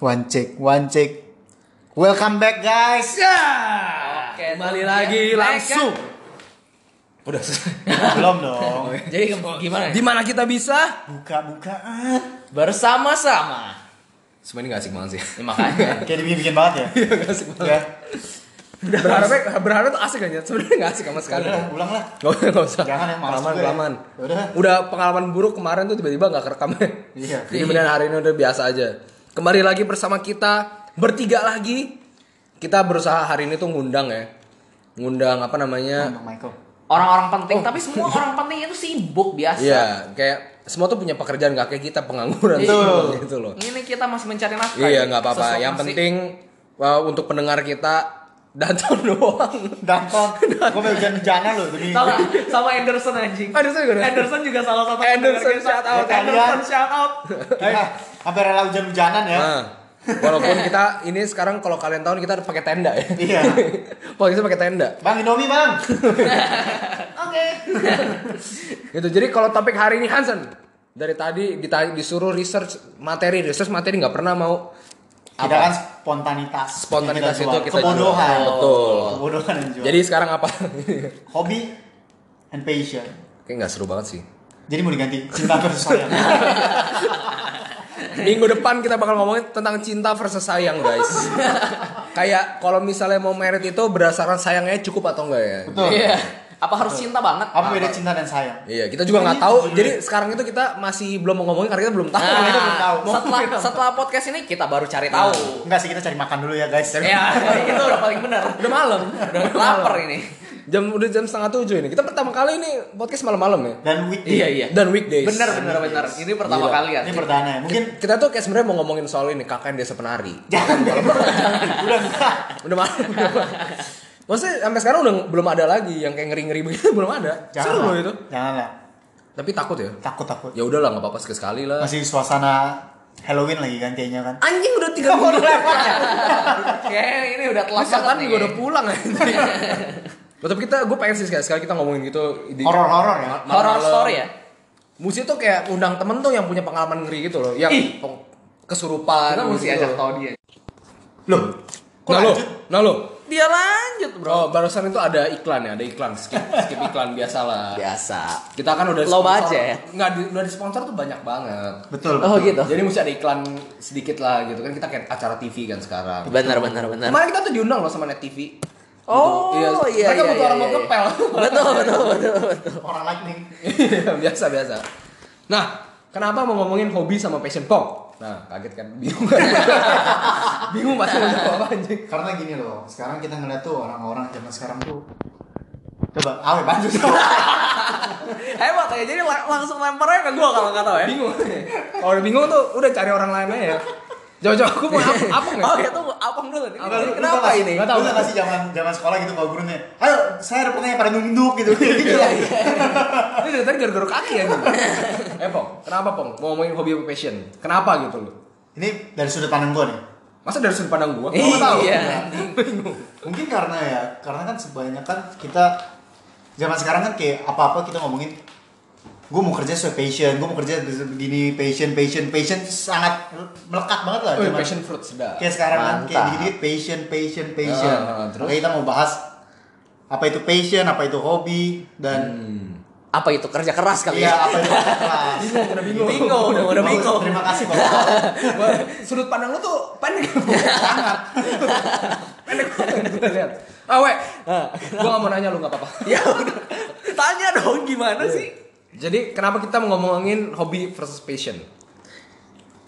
One check, one check. Welcome back guys. Ya. Oke, Kembali lagi ya. langsung. Udah selesai. Belum dong. Jadi gimana? Di mana kita bisa? Buka-bukaan. Bersama-sama. Semua ini gak asik banget sih. Ya, makanya. Kayak dibikin-bikin banget ya. Gak asik banget. Ya. Berharapnya, berharapnya tuh asik aja. Sebenarnya gak asik sama sekali. Udah, ulang lah. Gak usah, gak usah. Jangan ya, Pengalaman, juga ya. pengalaman. Udah. Udah pengalaman buruk kemarin tuh tiba-tiba gak kerekam. Iya. Jadi kemudian hari ini udah biasa aja. Kembali lagi bersama kita bertiga lagi. Kita berusaha hari ini tuh ngundang ya. Ngundang apa namanya? Michael. Orang-orang penting, tapi semua orang penting itu sibuk biasa. Iya, kayak semua tuh punya pekerjaan gak kayak kita pengangguran Betul. gitu loh. Ini kita masih mencari nafkah. Iya ya. nggak apa-apa. Yang masih- penting uh, untuk pendengar kita Danton doang. Danton. Gue mau hujan-hujanan loh demi. Gak? Sama Anderson anjing. Anderson juga? Anderson juga salah satu Anderson, shout out. Anderson shout out. Sampai rela hujan-hujanan ya. Nah, walaupun kita ini sekarang kalau kalian tahu kita pakai tenda ya. Iya. Podcast pakai tenda. Bang Indomie bang. Oke. Gitu. Jadi kalau topik hari ini Hansen dari tadi dita- disuruh research materi, research materi nggak pernah mau Kita kan spontanitas. Spontanitas yang itu kita Kebodohan. jual. Betul. Kebodohan yang jual. Jadi sekarang apa? hobi and passion. Kayak nggak seru banget sih. Jadi mau diganti cinta versus sayang. Minggu depan kita bakal ngomongin tentang cinta versus sayang guys. Kayak kalau misalnya mau merit itu berdasarkan sayangnya cukup atau enggak ya? Betul. Iya. Apa harus cinta banget? Apa beda cinta dan sayang? Iya, kita juga nggak tahu. Jadi sekarang itu kita masih belum mau ngomongin karena kita belum tahu. Nah, kita belum tahu. setelah setelah podcast ini kita baru cari tahu. Enggak sih kita cari makan dulu ya guys. Ya, itu udah paling benar. Udah malam. Udah lapar ini. Jam udah jam setengah tujuh ini. Kita pertama kali ini podcast malam-malam ya. Dan weekday. Iya, iya. Dan weekdays. Benar benar benar. Ini pertama Gila. kali ya. Ini perdana ya. Mungkin Kita tuh kayak sebenarnya mau ngomongin soal ini KKN Desa Penari. jangan udah enggak. Udah malam. Maksudnya sampai sekarang udah belum ada lagi yang kayak ngeri-ngeri begitu belum ada. Jangan Seru lah. loh itu. Jangan lah. Tapi takut ya. Takut takut. Ya udahlah nggak apa-apa sekali-sekali lah. Masih suasana Halloween lagi kan kayaknya kan. Anjing udah tiga minggu. Kayak ini udah telat banget juga nih. udah pulang ya. Loh, tapi kita, gue pengen sih sekali, sekali kita ngomongin gitu Horor-horor ya. ma- Horror malam-malam. story ya? Musik tuh kayak undang temen tuh yang punya pengalaman ngeri gitu loh, yang Ih. kesurupan. Kita mesti gitu. ajak tahu dia. Loh. Kok Nah lo, lanjut? nah lo. Dia lanjut, Bro. Oh, barusan itu ada iklan ya, ada iklan, skip, skip iklan biasa lah. Biasa. Kita kan udah Low sponsor- budget. Nggak, di, udah di sponsor tuh banyak banget. Betul. Oh, betul. gitu. Jadi mesti ada iklan sedikit lah gitu kan kita kayak acara TV kan sekarang. Benar benar benar. Kemarin kita tuh diundang loh sama Net TV. Oh, Gitu. iya, Mereka iya, butuh iya, orang mau iya. ngepel. Betul betul betul betul. Orang lightning. Iya, biasa biasa. Nah, kenapa mau ngomongin hobi sama passion pong? Nah, kaget kan? Bingung kan? Bingung pasti mau jawab apa anjing. Karena gini loh, sekarang kita ngeliat tuh orang-orang zaman sekarang tuh Coba, awe baju Hebat ya. Jadi lang- langsung lemparnya ke gua kalau nggak tahu ya. Bingung. Kalau udah bingung tuh udah cari orang lain aja ya. Jauh-jauh aku mau apa, apa nggak? Oh, ya tuh apang dulu. Ini Apa, lu- lu kenapa tau gak sih- ini? Lu tau gak sih zaman zaman sekolah gitu kalau gurunya Ayo, saya ada pertanyaan pada nunduk gitu Iya, iya Ini dari tadi gara-gara kaki ya. eh, Pong, kenapa Pong? Mau ngomongin hobi apa passion? Kenapa gitu loh? Ini dari sudut pandang gue nih Masa dari sudut pandang gua? Iya. Gua nggak tahu. Mungkin karena ya, karena kan sebanyak kan kita Zaman sekarang kan kayak apa-apa kita ngomongin gue mau kerja sesuai passion, gue mau kerja begini passion, passion, passion sangat melekat banget lah. Oh, zaman- passion fruit sedap. Kayak sekarang kan kayak dikit-dikit passion, passion, passion. Ah, ah, terus? Makanya kita mau bahas apa itu passion, apa itu hobi dan Hmm. Apa itu kerja keras kali iya ya? apa itu kelas. Bingung, udah bingung. Bingung, udah udah bingung. Terima kasih. Wah, sudut pandang lu tuh pendek sangat pendek banget gue lihat ah we gue gak mau nanya lu gak apa-apa Ya udah. Tanya dong gimana sih? Jadi kenapa kita mau ngomongin hobi versus passion?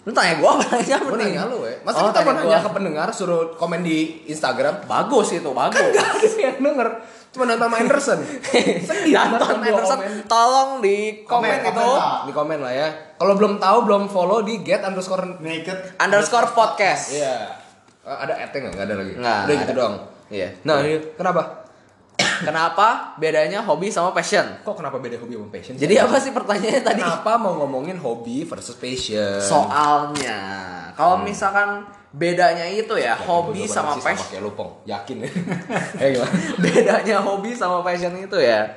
Lu tanya gua apa? Nanya apa gue nanya lu we masa Oh, kita mau nanya ke pendengar suruh komen di Instagram? Bagus itu, bagus. gak ada yang denger. Cuma nonton sama Anderson. Sedih gua Anderson, komen. tolong di komen, Komen, itu. komen di komen lah ya. Kalau belum tahu belum follow di get underscore Naked. Underscore podcast. iya. Eh, ada ad nggak? Nggak ada lagi. Nggak, udah gitu doang. Iya. nah ini kenapa Kenapa bedanya hobi sama passion? kok kenapa beda hobi sama passion Jadi apa sih pertanyaannya tadi? Kenapa mau ngomongin hobi versus passion? Soalnya, kalau misalkan bedanya itu ya hobi sama passion. Kayak lu pong, yakin ya? eh bedanya hobi sama passion itu ya.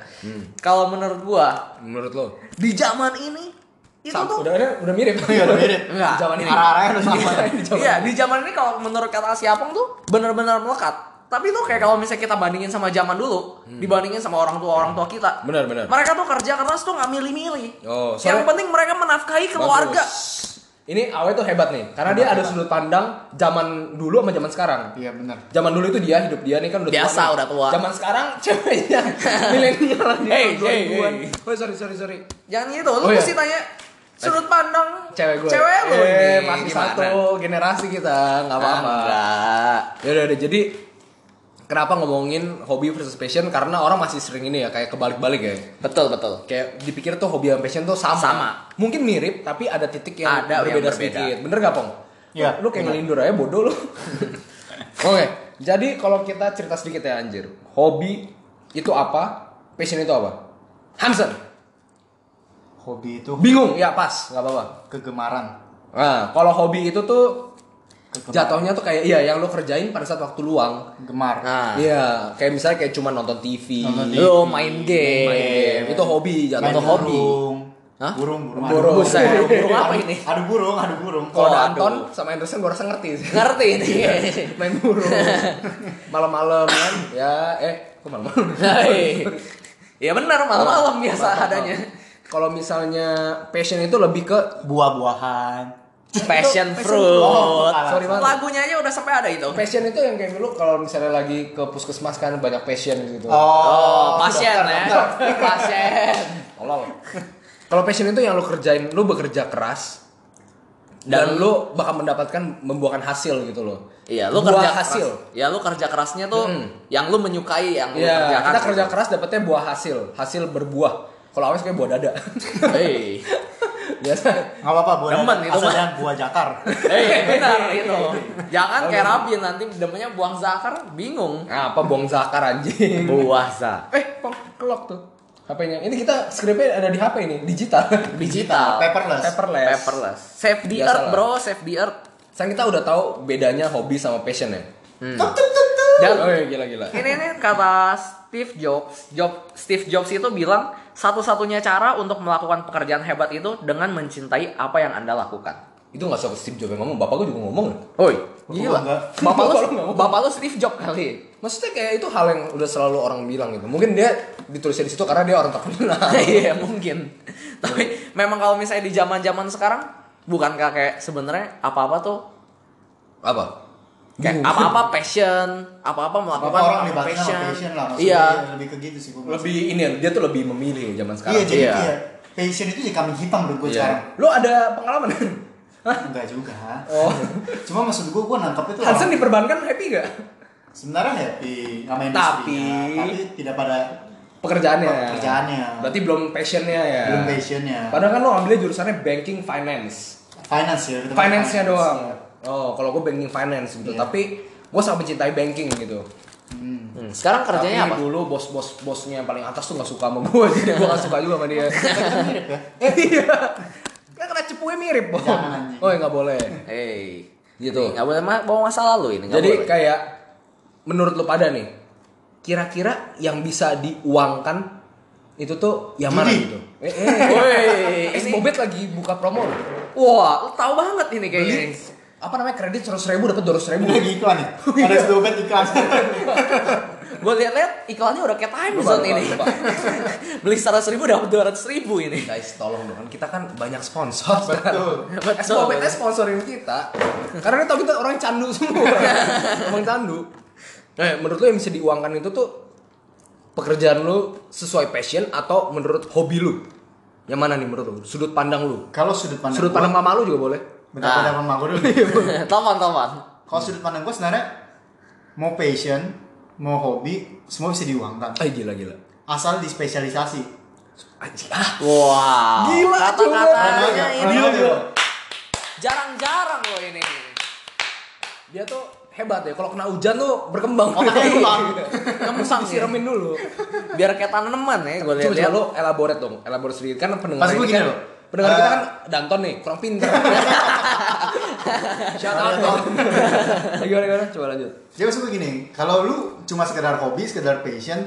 Kalau menurut gua Menurut lo? di zaman ini itu Sam- tuh udah udah, udah mirip. Udah mirip. Enggak. Zaman ini. Arah-arahnya udah sama. Iya, di zaman ini kalau menurut kata si Apong tuh bener-bener melekat. Tapi tuh kayak kalau misalnya kita bandingin sama zaman dulu, Hmm. dibandingin sama orang tua orang tua kita. Benar, benar. Mereka tuh kerja keras tuh nggak milih-milih. Oh, Yang penting mereka menafkahi keluarga. Bagus. Ini Awe tuh hebat nih, karena dia ada sudut pandang zaman dulu sama zaman sekarang. Iya benar. Zaman dulu itu dia hidup dia nih kan udah Biasa, tua. udah tua. Zaman sekarang ceweknya milenial di Hey, hey, 2000-an. hey. Oh, sorry sorry sorry. Jangan gitu, lu Oh, iya. mesti tanya sudut pandang Cewek gue. Cewek lu eh, nih, masih gimana? satu generasi kita, nggak apa-apa. Ya udah udah jadi kenapa ngomongin hobi versus passion karena orang masih sering ini ya kayak kebalik-balik ya. Betul, betul. Kayak dipikir tuh hobi sama passion tuh sama. Sama. Mungkin mirip tapi ada titik yang Ada yang berbeda berbeda. sedikit. Bener gak, Pong? Iya, Lu kayak bener. ngelindur aja bodoh lu. Oke, jadi kalau kita cerita sedikit ya anjir. Hobi itu apa? Passion itu apa? Hansen. Hobi itu Bingung? Ya pas, nggak apa-apa. kegemaran. Nah, kalau hobi itu tuh. Jatuhnya tuh kayak iya yang lu kerjain pada saat waktu luang. Gemar. Nah, Iya, kayak misalnya kayak cuma nonton TV, Nonton TV. lu main game. main game. Itu hobi Main jatuhnya. hobi. burung. Hah? Burung, burung. Burung. Adu Buset, burung apa ini? Adu burung, adu burung. Kalau Oh, Anton aduh. sama Anderson gue rasa ngerti sih. Ngerti ini. main burung malam-malam kan ya eh kok malam-malam Hai. Ya benar malam-malam biasa adanya. kalau misalnya passion itu lebih ke Buah-buahan. Passion Passion fruit. sorry banget Lagunya aja udah sampai ada itu. passion itu yang kayak dulu kalau misalnya lagi ke puskesmas kan banyak passion gitu Oh, pasien dokter, ya. dokter. Pasien. tolong kalau passion itu yang lu kerjain lu bekerja keras dan, lu bakal mendapatkan membuahkan hasil gitu loh Iya, lu Buah kerja hasil Keras. Ya, lu kerja kerasnya tuh Hmm. yang lu menyukai yang lu Iya, kerjakan. kita kerja keras dapetnya buah hasil, hasil berbuah. Kalau awes kayak buah dada. Hei. Biasa. Nggak apa-apa, buah Demen itu, Asalnya buah jakar. Hei, benar itu. Jangan kayak Rabin nanti demennya buang zakar bingung. Nah, apa buang zakar anjing? Buah za. eh, pong, kelok tuh. HP-nya. Ini kita skripnya ada di HP ini, digital. Digital. Paperless. Paperless. Paperless. Save the Biasalah. earth, bro. Save the earth. Sekarang kita udah tahu bedanya hobi sama passion ya. Hmm. Dan Oh, iya, gila gila. ini nih kata Steve Jobs. Job Steve Jobs itu bilang satu-satunya cara untuk melakukan pekerjaan hebat itu dengan mencintai apa yang anda lakukan. Itu nggak soal Steve Jobs yang ngomong, bapak gue juga ngomong. Oi, gila. Bapak lu, Bapak lu lu Steve Jobs kali. Maksudnya kayak itu hal yang udah selalu orang bilang gitu. Mungkin dia ditulisnya di situ karena dia orang terkenal. Iya mungkin. Tapi memang kalau misalnya di zaman-zaman sekarang bukankah kayak sebenarnya apa-apa tuh Apa? Kayak apa-apa passion, apa-apa melakukan Apa orang apa sama passion lah. Maksudnya Iya. lebih ke gitu sih. gua Lebih ini ya, dia tuh lebih memilih zaman Iya, sekarang. jadi Iya. kayak passion itu jadi kambing hitam menurut gue Iya. sekarang. Lu ada pengalaman? Hah? Enggak juga. Oh. Cuma maksud gue, gue nangkap itu Hansen diperbankan happy gak? sebenarnya happy sama Tapi- industrinya, tapi tidak pada Pekerjaannya. Pekerjaannya. Berarti belum passionnya ya. belum passionnya. Padahal kan lo ambilnya jurusannya banking finance. Finance ya. Finance-nya finance. doang. Oh, kalau gue banking finance gitu. Iya. Tapi gue sangat mencintai banking gitu. Hmm. Hmm, Sekarang kerjanya Tapi apa? dulu bos-bos bosnya yang paling atas tuh gak suka sama gue, jadi gue gak suka juga sama dia. Mirip ya. Eh, iya. Kan kena cepunya mirip. Oh, ya nggak boleh. Hey, Gitu. nggak boleh ma- bawa masa lalu ini. nggak Jadi boleh. kayak menurut lo pada nih, kira-kira yang bisa diuangkan itu tuh yang mana gitu? Eh, eh, Woi, Es ini- Bobet lagi buka promo. loh. wah, lu tahu banget ini kayaknya. Apa namanya kredit seratus ribu dapat dua ratus ribu. Ini lagi iklan ya. Ada sedobet iklan. Gue lihat-lihat iklannya udah kayak time zone ini. Beli seratus ribu dapat dua ratus ribu ini. Guys, tolong dong kan kita kan banyak sponsor. Betul. Bobet es sponsorin kita. Karena tahu kita orang candu semua. Emang candu. Eh, menurut lo yang bisa diuangkan itu tuh pekerjaan lu sesuai passion atau menurut hobi lu? Yang mana nih menurut lu? Sudut pandang lu? Kalau sudut pandang Sudut gua- pandang mama lu juga boleh. Bentar, Ah. bentar, mama gue dulu. Teman, teman. Kalau sudut pandang gue sebenarnya mau passion, mau hobi, semua bisa diuangkan. Ay gila gila. Asal dispesialisasi. Anjing ah. Wow. Gila, Kata-katanya ini Gila, gila. jarang-jarang loh ini. Dia tuh hebat ya. Kalau kena hujan tuh berkembang. Otaknya hilang. Ngemusang ya. Disiramin dulu. Biar kayak tanaman ya, gue Coba coba lo elaborate dong. Elaborate sedikit kan pendengar Pas ini gini kan, loh. Pendengar Eh, kita kan Danton nih, kurang pinter. Shout out dong. gimana gimana? Coba lanjut. Jadi maksud gue gini, kalau lu cuma sekedar hobi, sekedar passion,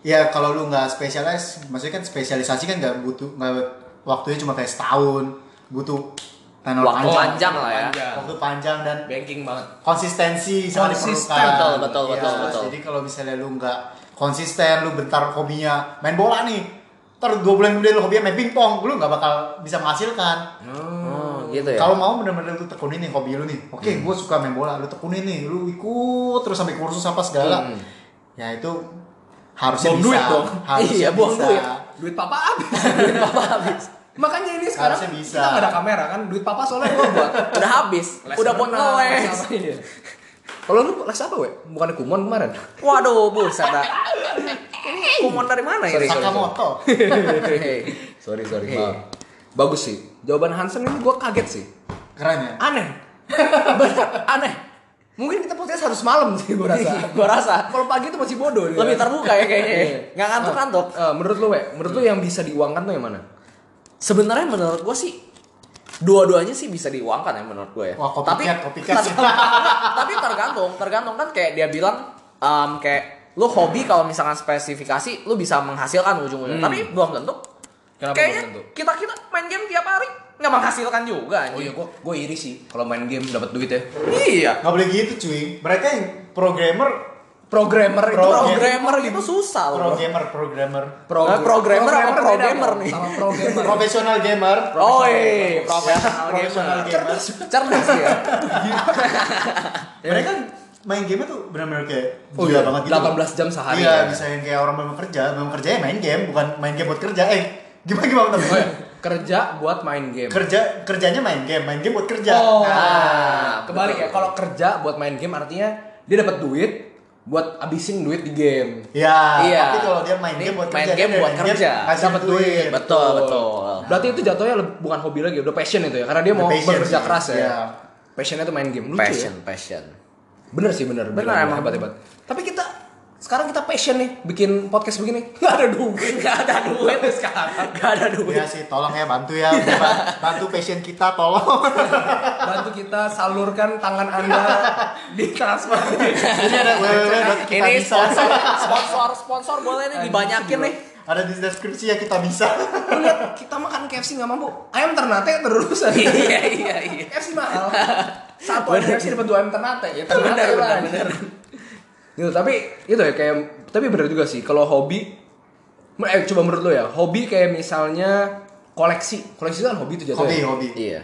ya kalau lu nggak spesialis, maksudnya kan spesialisasi kan nggak butuh nggak waktunya cuma kayak setahun butuh tenor Waktu panjang lah ya. Panjang. waktu panjang dan Banking banget. konsistensi sangat Konsisten. diperlukan. Betul, betul, Iya, betul, betul. Jadi kalau misalnya lu nggak konsisten, lu bentar hobinya main bola nih, ntar dua bulan kemudian lu hobinya main pingpong, lu nggak bakal bisa menghasilkan. Oh, gitu ya. Kalau mau bener-bener lu tekunin nih hobi lu nih, oke, Hmm. gue suka main bola, lu tekunin nih, lu ikut terus sampai kursus apa segala, Hmm. ya itu harusnya Buang bisa. duit dong. Harusnya Iya, buang bisa. duit. Duit papa habis. Duit papa habis. Makanya ini sekarang Harusnya bisa. kita nggak ada kamera kan, duit papa soalnya gua buat. Udah habis. Les Udah buat ngeles. iya. Kalau lu les apa, we? Bukan kumon kemarin. Waduh, buset kumon dari mana ini? sorry. Sakamoto. Sorry, sorry. Hey. maaf. Bagus sih. Jawaban Hansen ini gua kaget sih. Keren ya? Aneh. Bener, aneh. Mungkin kita podcast harus malam sih gua rasa. Gua rasa Kalau pagi itu masih bodoh nih. lebih ya. terbuka ya kayaknya. ya. Iya. Nggak ngantuk-ngantuk. Eh, menurut lu, we, menurut lu yang bisa diuangkan tuh yang mana? Sebenarnya menurut gua sih dua-duanya sih bisa diuangkan ya menurut gue ya. Wah, copycat, copycat sih. tapi tergantung, tergantung kan kayak dia bilang em, kayak lu hobi kalau misalkan spesifikasi lu bisa menghasilkan ujung-ujungnya. Hmm. Tapi belum tentu. Kenapa Kayaknya belum tentu? kita kita main game tiap hari nggak menghasilkan juga. Oh anjing. iya, gua gua iri sih kalau main game dapat duit ya. Iya. Nggak boleh gitu cuy. Mereka yang programmer, Programmer itu Pro- Programmer gitu susah loh. programmer, programmer, Pro- Eh, programmer apa programmer Bro. nih? Sama programmer. profesional gamer. Oh iya, profesional Profesional gamer. gamer. Cerdas ya. Mereka main game tuh benar-benar kayak Oh gila iya, banget gitu. 18 jam sehari Iya, ya. bisa yang kayak orang belum kerja, belum kerja ya main game, bukan main game buat kerja. Eh, gimana gimana tapi? Oh, iya. Kerja buat main game. Kerja kerjanya main game, main game buat kerja. Oh, Ah, kebalik ya. Kalau kerja buat main game artinya dia dapat duit buat abisin duit di game. Ya, Iya. tapi kalau dia main Ini game buat main kerja, game dia buat main kerja. Dapat duit. Betul, betul. Berarti itu jatuhnya bukan hobi lagi, udah passion itu ya. Karena dia mau Udah passion bekerja sih. keras ya. Iya. Passionnya tuh main game. Lucu Passion, ya. passion. Bener sih bener. Bener, emang. hebat hebat. Tapi kita sekarang kita passion nih bikin podcast begini. Gak ada duit. Gak ada duit sekarang. Gak ada duit. Ya sih, tolong ya bantu ya, bantu passion kita tolong. Bantu kita salurkan tangan anda di transfer. Ini ada Ini bisa. sponsor, sponsor, sponsor boleh nih dibanyakin nih. Ada di deskripsi ya kita bisa. Lihat kita makan KFC nggak mampu. Ayam ternate terus. iya iya iya. KFC mahal. Satu ayam KFC dapat dua ayam ternate. Ya, ternate bener lah. bener. Gitu, tapi itu ya kayak tapi bener juga sih kalau hobi eh coba menurut lo ya, hobi kayak misalnya koleksi. Koleksi itu kan hobi tuh jatuhnya. Hobi, hobi. Iya.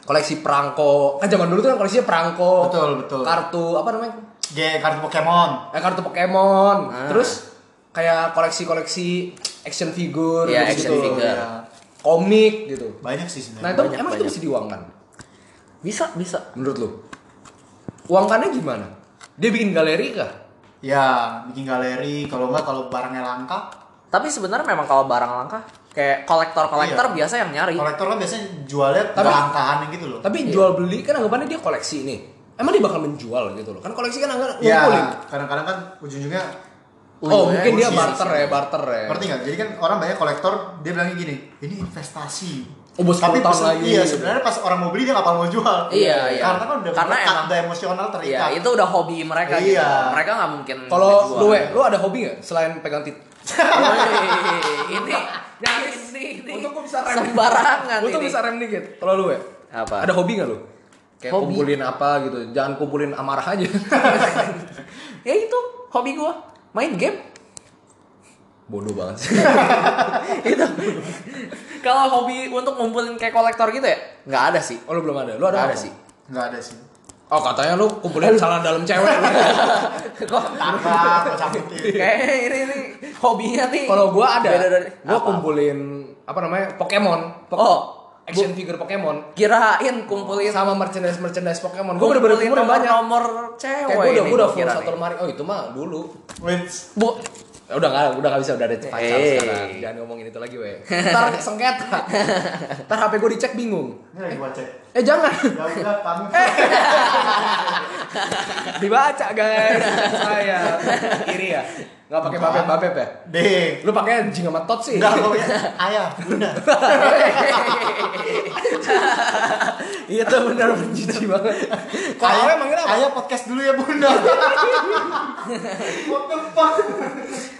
Koleksi perangko. Kan zaman dulu tuh kan koleksinya perangko. Betul, betul. Kartu apa namanya? G kartu Pokemon. Eh, kartu Pokemon. Ah. Terus kayak koleksi-koleksi action figure Iya, gitu. action figure. Ya, Komik gitu. banyak sih Nah, sebenarnya. itu Banyak, emang itu banyak. bisa diuangkan Bisa bisa. menurut lo? Uangkannya gimana? Dia bikin galeri kah? Ya, bikin galeri, kalau enggak kalau barangnya langka, Tapi sebenarnya memang kalau barang langka kayak kolektor-kolektor Iya. biasa yang nyari. kolektor kan biasanya jualnya Tapi- kelangkaan gitu loh. Tapi jual beli kan anggapannya dia koleksi nih. Emang dia bakal menjual gitu loh. Kan koleksi kan anggapan Ya, ngumpulin. kadang-kadang kan ujung-ujungnya Oh, Ujungnya mungkin dia iya, barter iya. ya, barter ya. ngerti nggak? Jadi kan orang banyak kolektor dia bilangnya gini, ini investasi. Oh, bos Tapi 10 pas lagi. iya sebenarnya pas orang mau beli dia nggak bakal mau jual. Iya, iya. Karena kan udah Karena emang- udah emosional Iya, terikat. itu udah hobi mereka gitu. Iya. Mereka nggak mungkin Kalau lu, we, lu ada hobi nggak selain pegang tit? Ini ini ini Untuk gua bisa rem. sembarangan Untuk bisa rem dikit. Kalau lu, we, Apa? ada hobi nggak lu? Kayak Hobi? kumpulin apa gitu. Jangan kumpulin amarah aja. ya itu hobi gua main game Bodoh banget sih. itu kalau hobi untuk ngumpulin kayak kolektor gitu ya nggak ada sih Oh, lu belum ada. Lu ada nggak ada sih Nggak ada sih. Oh, katanya lu kumpulin salah dalam cewek. kok cabutin. kayak ini nih hobinya nih Kalau gua ada, beda dari gua kumpulin apa namanya? Pokemon. Pok- oh action figure Pokemon kirain kumpulin sama merchandise merchandise Pokemon. Gua bener-bener kumpulin kumpulin banyak. nomor Kayak cewek gua udah ini gua udah full satu lemari. Oh, itu mah dulu. Wins. bu Ya udah nggak udah nggak bisa udah ada pacar Hey. sekarang. Jangan ngomongin itu lagi, we. Ntar sengketa. Ntar HP gue dicek bingung. Ini lagi gua cek. Eh jangan. Ya udah kami. Dibaca guys. Saya iri ya. Nggak pakai babep babep ya. Deh. Lu pakai jing sama tot sih. Enggak, gua ya. Ayah, bunda. Iya tuh benar menjijik banget. Kalau Ayah, awalnya manggil apa? ayah podcast dulu ya bunda. What the fuck?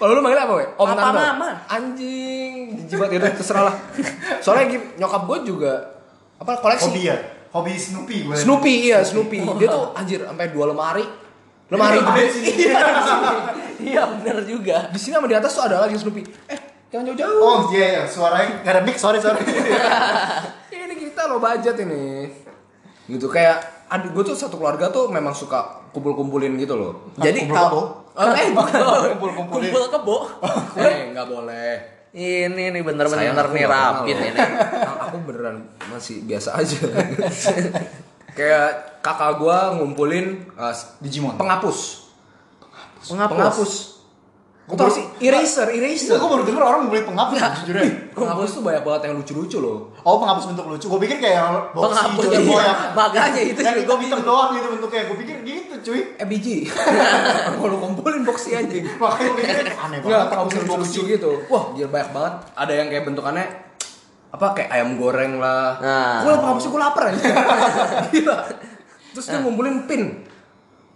Kalau lu manggil apa, we? Om Tando. Mama. Anjing, jibat itu terserah lah. Soalnya gini, nyokap gue juga apa koleksi Hobi ya? Hobi Snoopy gue. Snoopy iya Snoopy. Dia tuh anjir sampai dua lemari. Lemari gede sih. Iya bener juga. Di sini sama di atas tuh ada lagi Snoopy. Eh, jangan jauh-jauh. Oh iya iya, suaranya nggak ada mic, sorry sorry. ini kita lo budget ini. Gitu kayak adik gue tuh satu keluarga tuh memang suka kumpul-kumpulin gitu loh. Jadi Kumpul kalau Eh, bukan. Kumpul-kumpulin. kumpul kebo. Eh, nggak boleh. Ini nih bener-bener nih rapin ini. aku beneran masih biasa aja. kayak kakak gua ngumpulin uh, Digimon. penghapus. Penghapus. Penghapus. Kau tau sih eraser, eraser. Gue baru denger orang beli penghapus jujur ya. Penghapus tuh banyak banget yang lucu-lucu loh. Oh penghapus bentuk lucu. Gue pikir kayak boxy Penghapus Joy Boy yang Makanya itu juga hitam hitam doang gitu bentuknya. Gue pikir gitu cuy. Eh biji. Mau lu kumpulin boxy aja. Makanya gue pikir aneh Enggak, banget. penghapus yang lucu-lucu gitu. Wah, gila banyak banget. Ada yang kayak bentukannya apa kayak ayam goreng lah. Nah. Gue penghapusnya gue lapar aja. Gila. Terus dia ngumpulin pin.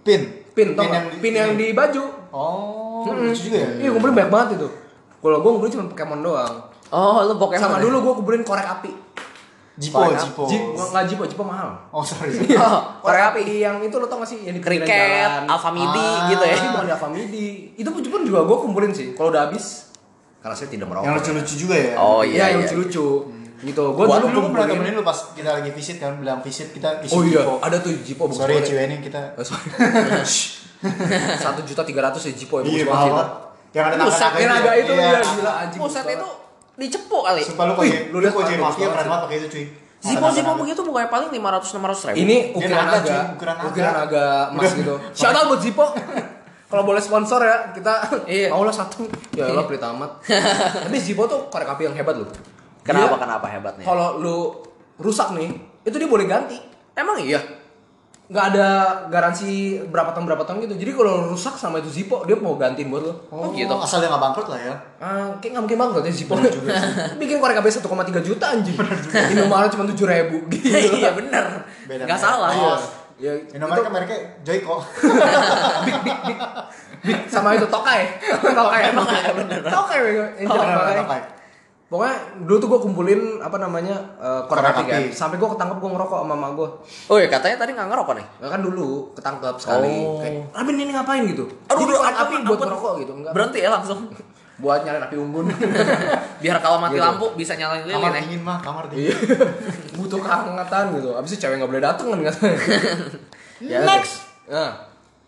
Pin. Pin, nggak? di- Pin yang di baju. Oh, Mm-mm. lucu juga ya. Iya, ngumpulin banyak banget itu. Kalau gue ngumpulin cuma Pokemon doang. Oh, lu Pokemon. Sama ya? dulu gue kumpulin korek api. Jipo. Jipo. Jip, nggak Jipo, Jipo mahal. Oh sorry. Oh, Korek api yang itu lo tau gak sih yang di jalan. Alfamidi Ah. gitu ya. Bukan di Alfamidi. Itu pun juga gue kumpulin sih. Kalau udah habis, karena saya tidak merokok. Yang lucu-lucu juga ya. Oh Iya, iya, yang iya. lucu-lucu. Gitu. Gue dulu dulu pernah temenin lu pas kita lagi visit kan bilang visit kita isi Oh iya, Jipo. ada tuh Jipo bagus Sorry ya cewek ini kita. Sorry. Satu juta tiga ratus ya Jipo yang Iya bagus mahal banget. Yang ada Yang naga itu Iya. ya gila anjing. Bagus itu dicepuk kali. Sumpah lu jadi lu lu lihat kok jadi bagus mafia banget keren banget pakai itu cuy. Zipo Zipo begitu bukannya paling 500 600 ribu. Ini ukuran naga, naga, ukuran naga. ukuran naga emas gitu. Shout out buat Zipo. Kalau boleh sponsor ya, kita Iya. mau lah satu. Ya Allah pelit amat. Tapi Zipo tuh korek api yang hebat loh. Kenapa Dia- kenapa hebatnya? Kalau lu rusak nih, itu dia boleh ganti. Emang iya. Nggak ada garansi berapa tahun berapa tahun gitu. Jadi kalau lu rusak sama itu Zipo, dia mau gantiin buat lu. Oh, gitu. Asal dia nggak bangkrut lah ya. Ah, kayak nggak mungkin banget ya Zippo Bikin korek api 1,3 juta anjing. Indomaret cuma 7 ribu. Iya bener. Beda Gak merek. salah. Iya. Ya, Indomaret kan mereknya Joyko. sama itu Tokai. Tokai emang. Tokai Tokai. Tokai. Pokoknya dulu tuh gue kumpulin apa namanya eh, korek api kan. Sampai gue ketangkep gue ngerokok sama mama gue. Oh iya katanya tadi nggak ngerokok nih. Ya kan dulu ketangkep sekali. Oh. Kayak, Rabin ini ngapain gitu? Aduh, korek api buat ampun. ngerokok gitu. Enggak. Berhenti ya langsung. Buat nyalain api unggun. Biar kalau mati Gitu. lampu bisa nyalain lilin Kamar ya. dingin mah, kamar dingin. Iya. Butuh kehangatan gitu. Abis itu cewek nggak boleh dateng kan katanya. ya, Next. Nah,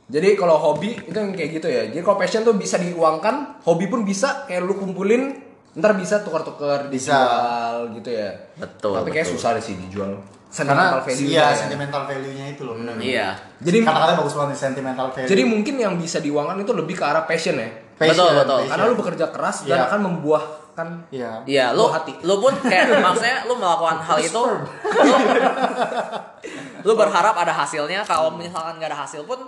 jadi kalau hobi itu yang kayak gitu ya. Jadi kalau passion tuh bisa diuangkan, hobi pun bisa kayak lu kumpulin, ntar bisa tukar-tukar Bisa. dijual gitu ya. Betul, Tapi kayak betul. susah deh sih dijual. Karena Sentimental value. iya, ya. sentimental value-nya itu loh. benar. Iya. Jadi Kata-kata bagus banget sentimental value. jadi mungkin yang bisa diuangkan itu lebih ke arah passion ya. Betul, betul. Karena lu bekerja keras dan Iya. akan membuahkan Iya. Iya, lu hati. lu pun kayak maksudnya lu melakukan hal itu lu, lu berharap ada hasilnya kalau misalkan nggak ada hasil pun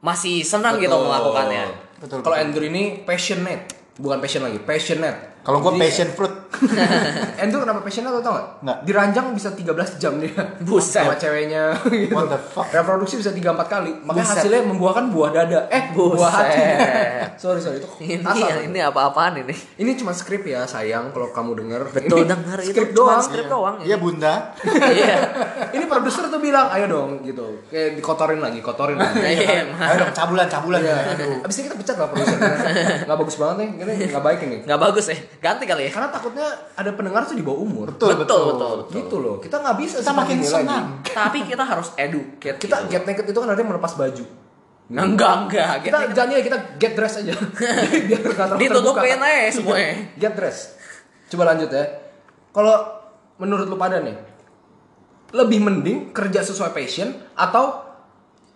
masih senang gitu Betul. melakukannya. Betul, Kalau betul. Andrew ini passionate, bukan passion lagi, passionate. Kalau gua Jadi- passion fruit. Andrew kenapa passionate lo tau gak? Nggak. Diranjang bisa 13 jam dia. Buset. Sama ceweknya gitu. What the fuck? Reproduksi bisa 3-4 kali. Makanya Buset. hasilnya membuahkan buah dada. Eh, buah hati. Buset. sorry, sorry. Itu Ini kasar. ini apa-apaan ini? Ini cuma skrip ya, sayang kalau kamu denger. Betul Ini denger itu skrip doang. skrip doang. Iya, Bunda. Iya. Ini produser tuh bilang, ayo dong gitu. Kayak dikotorin lagi, kotorin lagi. Iya. Ayo dong, cabulan, cabulan. Iya. Aduh. Abis ini kita pecat lah produser. Nggak bagus banget nih, ini nggak baik ini. Nggak bagus ya. Ganti kali ya. Karena takutnya ada pendengar tuh di bawah umur. Betul, Betul, betul, betul. Gitu loh. Kita nggak bisa Kita makin senang. lagi. Tapi kita harus educate. Kita gitu. get naked itu kan artinya melepas baju. enggak enggak. Kita jangan ya kita get dress aja. Biar nggak terlalu ditutupin aja semuanya. Get dress. Coba lanjut ya. Kalau menurut lu pada nih, lebih mending kerja sesuai passion atau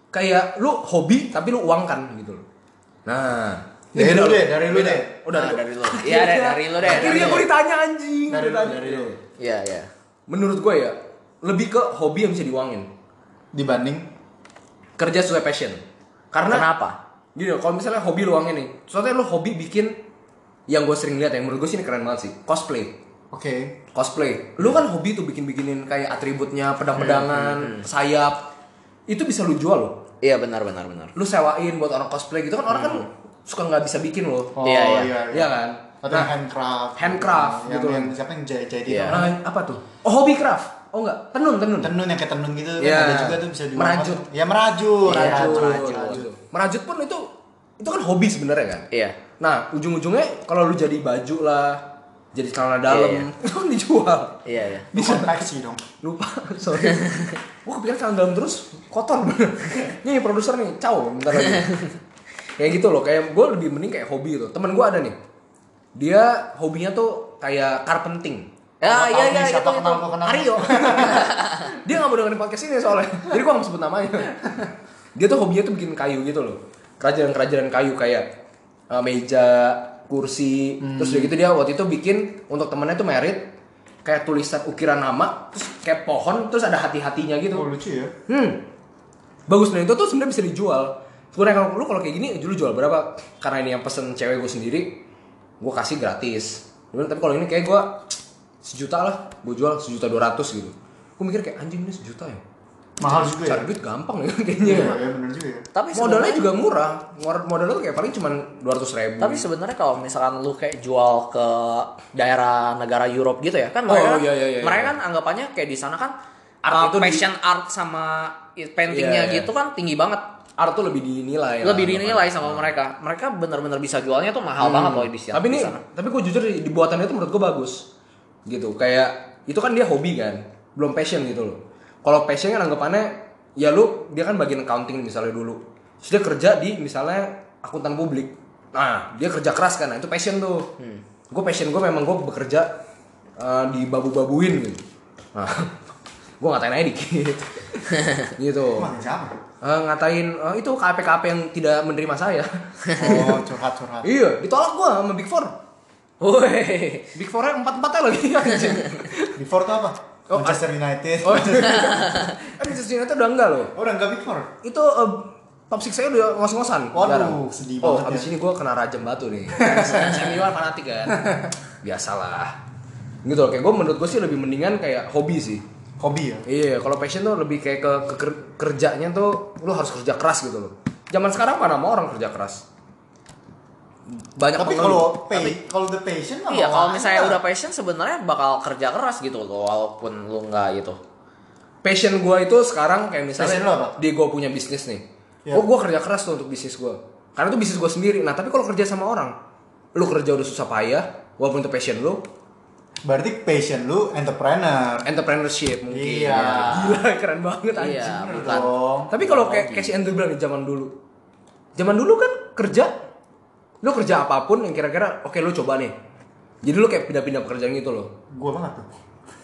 kayak lu hobi tapi lu uangkan gitu loh. Nah, Dari lu deh, dari lu deh. Oh, dari, Nah, dari lu. Iya, dari, dari lu deh. dari Akhirnya gue ditanya anjing. Dari lu, dari lu. Iya, iya. Menurut gue ya, lebih ke hobi yang bisa diuangin. Dibanding Kerja sesuai passion. Karena Kenapa? Gini kalau misalnya hobi lu uangin nih, soalnya lu hobi bikin yang gue sering lihat yang menurut gue sih ini keren banget sih, cosplay. Oke. Cosplay. Lu kan hobi tuh bikin-bikinin kayak atributnya, pedang-pedangan, sayap. Itu bisa lu jual loh. Iya, benar benar benar. Lu sewain buat orang cosplay gitu kan orang kan suka nggak bisa bikin loh. Oh, Iya, iya. iya. Iya kan? atau Nah, handcraft handcraft yang, gitu. yang siapa yang jahit jahit Iya. itu Nah, apa tuh? Oh, hobi craft. Oh enggak, tenun, tenun. tenun yang kayak tenun gitu kan Iya. ada juga tuh bisa di Merajut. ya merajut Iya, merajut, merajut. merajut. Merajut pun itu itu kan hobi sebenarnya kan. Iya. Nah, ujung-ujungnya kalau lu jadi baju lah, jadi celana dalam, Iya, itu kan dijual. Iya, iya. bisa konveksi dong Lupa, sorry. Gua kepikiran celana dalam terus kotor bener. Nih produser nih, caw bentar lagi. Kayak gitu loh, kayak gue lebih mending kayak hobi tuh. Temen gue ada nih, dia hobinya tuh kayak carpenting. Ya, Gua iya, tahu iya, nih itu, siapa itu. kenal, dia nggak mau dengerin podcast ini soalnya. Jadi gua nggak sebut namanya. Dia tuh hobinya tuh bikin kayu gitu loh. Kerajinan-kerajinan kayu kayak uh, meja, kursi. Terus udah gitu dia waktu itu bikin untuk temennya tuh merit kayak tulisan ukiran nama, terus kayak pohon, terus ada hati-hatinya gitu. oh lucu ya Hmm. Bagus nah itu tuh sebenarnya bisa dijual. Sebenarnya kalau lu kalau kayak gini dulu jual berapa? Karena ini yang pesen cewek gue sendiri, gue kasih gratis. Bilang, tapi kalau ini kayak gue sejuta lah, gue jual sejuta dua ratus gitu. Gue mikir kayak anjing ini sejuta ya. mahal juga ya Cari duit gampang ya kayaknya. iya ya bener juga ya Tapi Modalnya juga murah. Mod- Modalnya tuh kayak paling cuma dua ratus ribu. Tapi sebenarnya kalau misalkan lu kayak jual ke daerah negara Europe gitu ya kan Oh, mereka iya, iya, iya, mereka iya. kan anggapannya kayak di sana kan Art uh, itu di- passion art sama paintingnya Iya, iya. gitu kan tinggi banget art tuh lebih dinilai. lah, lebih dinilai anggapannya. sama mereka. Mereka benar-benar bisa jualnya tuh mahal banget loh di sana tapi ini tapi gue jujur di, di buatannya itu menurut gue bagus. Gitu kayak itu kan dia hobi kan belum passion gitu loh. Kalau passion kan anggapannya ya lu dia kan bagian accounting misalnya dulu. Terus dia kerja di misalnya akuntan publik. Nah dia kerja keras kan nah itu passion tuh. Gue passion gue memang gue bekerja uh, di babu-babuin gitu. Nah gue ngatain aja dikit gitu Emang siapa Eh, ngatain eh, itu KP-KP yang tidak menerima saya oh curhat curhat iya ditolak gue sama Big Four Woi. Big Four-nya empat-empatnya lagi anjing. before tuh apa Oh, Manchester United Oh, kan Manchester United udah enggak loh. oh udah enggak before Itu eh, top 6 saya udah ngos-ngosan. Waduh, jarang. sedih Oh, banget abis ya. ini gue kena rajam batu nih. saya Milan fanatik kan. Biasalah. Gitu loh, kayak gue menurut gue sih lebih mendingan kayak hobi sih. Hobi ya Iya, kalau passion tuh lebih kayak ke, ke ker- kerjanya tuh lu harus kerja keras gitu loh. Zaman sekarang mana mau orang kerja keras? Banyak tapi kalau pay kalau the passion mah Iya, kalau misalnya udah passion sebenarnya bakal kerja keras gitu loh walaupun lu nggak itu. passion gue itu sekarang kayak misalnya Passion lo apa? di gue punya bisnis nih Ya. gue kerja keras tuh untuk bisnis gue karena itu bisnis gue sendiri nah tapi kalau kerja sama orang lu kerja udah susah payah walaupun itu passion lu berarti passion lu entrepreneur. Entrepreneurship mungkin. Iya. gila keren banget anjing. Iya, bukan. dong. Tapi kalau kayak kayak si Andrew bilang di zaman dulu. Zaman dulu kan kerja lu kerja apa pun yang kira-kira oke lu coba nih. Jadi lu kayak pindah-pindah pekerjaan gitu loh. Gua banget tuh.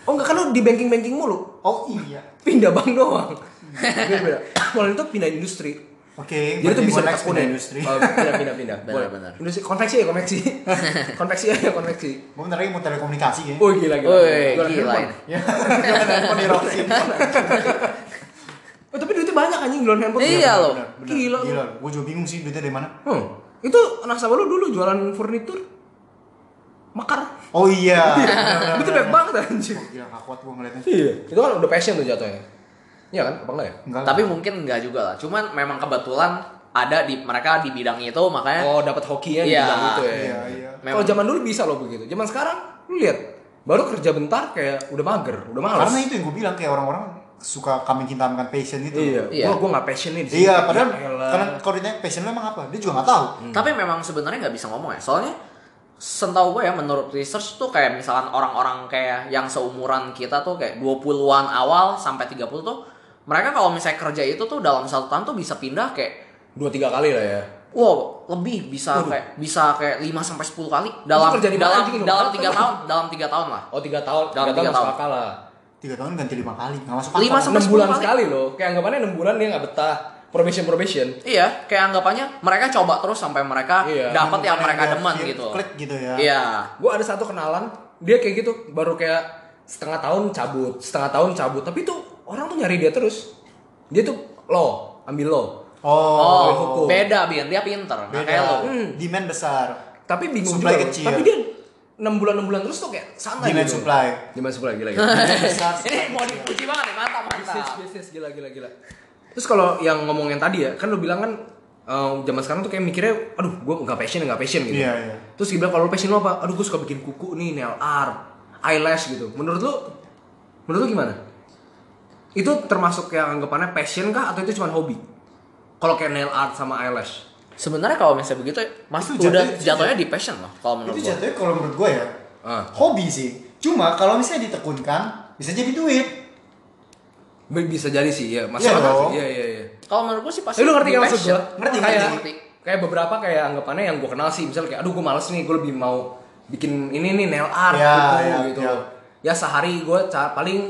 Oh enggak kan lu di banking banking mulu? Oh iya. Pindah bank doang. Kalau itu pindah industri oke Jadi itu bisa next ditekunin industri Oh, pindah pindah pindah. Benar, Boleh. benar. Industri konveksi ya konveksi. konveksi aja konveksi. gua bentar lagi mau telekomunikasi ya Oh gila gila. Woi, Jualan gila ini. ya handphone di Roxy Oh, tapi duitnya banyak anjing jualan handphone. Iya, loh. Gila. gila gua juga bingung sih duitnya dari mana Hmm. Itu nasabah lu dulu jualan furnitur. Makar. oh iya Itu banyak banget anjing. Oh, gila kuat gua ngeliatnya Iya. Itu kan udah passion tuh jatuhnya. Iya kan? Apa enggak ya? enggak Tapi mungkin enggak juga lah. Cuman memang kebetulan ada di mereka di bidang itu makanya Oh, dapat hokinya di Iya. bidang itu ya. iya iya Kalau zaman dulu bisa loh begitu. Zaman sekarang lu lihat baru kerja bentar kayak udah mager, udah males. karena itu yang gua bilang kayak orang-orang suka kambing hitam kan passion gitu Iya. Iya. Gua gua enggak passion nih di sini. iya padahal Ya karena kalau ditanya passion lu emang apa dia juga nggak tahu Tapi memang sebenarnya nggak bisa ngomong ya. Soalnya setahu gue ya menurut research tuh kayak misalkan orang-orang kayak yang seumuran kita tuh kayak 20-an awal sampai 30 tuh mereka kalau misalnya kerja itu tuh dalam satu tahun tuh bisa pindah kayak dua tiga kali lah ya. wow lebih bisa kayak bisa kayak 5 sampai 10 kali dalam kerja di dalam anjing? dalam 3 tahun dalam 3 tahun lah. Oh tiga tahun, Dalam tiga tahun tiga tahun. akal lah. tiga tahun ganti lima kali nggak masuk Lima akal. sampai Enam 10 bulan kali. sekali loh. Kayak anggapannya enam bulan dia nggak betah. Probation probation. Iya, kayak anggapannya mereka coba terus sampai mereka Iya. dapat yang mereka demen gitu. klik gitu ya Iya. Gue ada satu kenalan, dia kayak gitu, baru kayak setengah tahun cabut, setengah tahun cabut. Tapi tuh orang tuh nyari dia terus. Dia tuh lo, ambil lo. oh, Oh, hukum. beda Bin, dia pinter. Nggak beda kayak lo. Hmm. demand besar Tapi bingung Supply juga. kecil. Tapi dia enam bulan enam bulan terus tuh kayak santai demand gitu. supply Demand supply gila gila. Besar Ini mau dipuji banget nih, mantap bisnis mantap. bisnis gila gila gila. Terus kalau yang ngomong yang tadi ya, kan lu bilang kan eh, zaman sekarang tuh kayak mikirnya, aduh gue nggak passion nggak passion gitu. Iya, iya. Terus dia bilang kalau lu passion lu apa? Aduh gue suka bikin kuku nih, nail art, eyelash gitu. Menurut lu, menurut lu gimana? Itu termasuk yang anggapannya passion kah atau itu cuma hobi? Kalau kayak nail art sama eyelash. Sebenarnya kalau misalnya begitu, mas Itu udah jatuhnya- jatuhnya di passion loh. Kalau menurut itu jatuhnya kalau menurut gue ya Ah. hobi sih cuma kalau misalnya ditekunkan bisa jadi duit Bi- Bisa jadi sih, ya. Masuk Iya akal dong. sih. Iya, iya, iya. Kalau menurut gue sih pasti. Tapi lu ngerti kan maksud gue? Ngerti, kayak, ngerti. Kayak beberapa kayak anggapannya yang gue kenal sih, misalnya kayak, aduh gue males nih, gue lebih mau bikin ini nih nail art Ya, kuku ya, gitu. ya. Ya sehari gue paling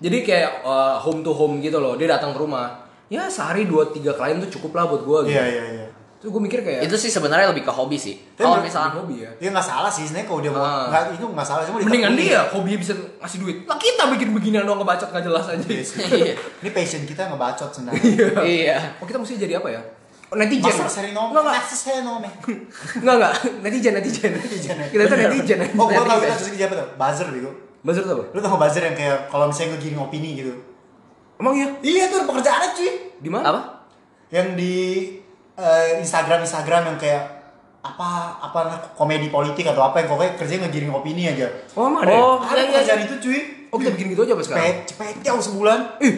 jadi kayak uh, home to home gitu loh, dia datang ke rumah. Ya sehari dua tiga klien tuh cukup lah buat gue. Gitu. iya iya iya Terus gue mikir kayak Itu sih sebenarnya lebih ke hobi sih. Kalau misalkan hobi ya. ya nggak salah sih sebenarnya kalau dia mau Ah. nggak itu nggak salah cuma Mendingan dia hobi bisa ngasih duit. Lah kita bikin beginian doang ngebacot nggak jelas aja. Iya sih. Iya. ini passion kita ngebacot sebenarnya iya. Oh kita mesti jadi apa ya? Oh, enggak. Master seri nom Enggak enggak. Netizen netizen. Netizen. Kita tuh netizen. oh gua tau kita terus kerja apa tuh buzzer bego Buzzer tuh apa? lu tau nggak buzzer yang kayak kalau misalnya ngegiring opini gitu Emang iya? iya tuh pekerjaannya cuy Di mana? Apa? yang di eh, Instagram Instagram yang kayak apa apa komedi politik atau apa yang pokoknya kerjanya ngegiring opini aja Oh, emang ada. ya? Oh, ada iya, iya, pekerjaan itu cuy Oh, kita bikin gitu aja apa sekarang? cepet cepet sebulan Ih.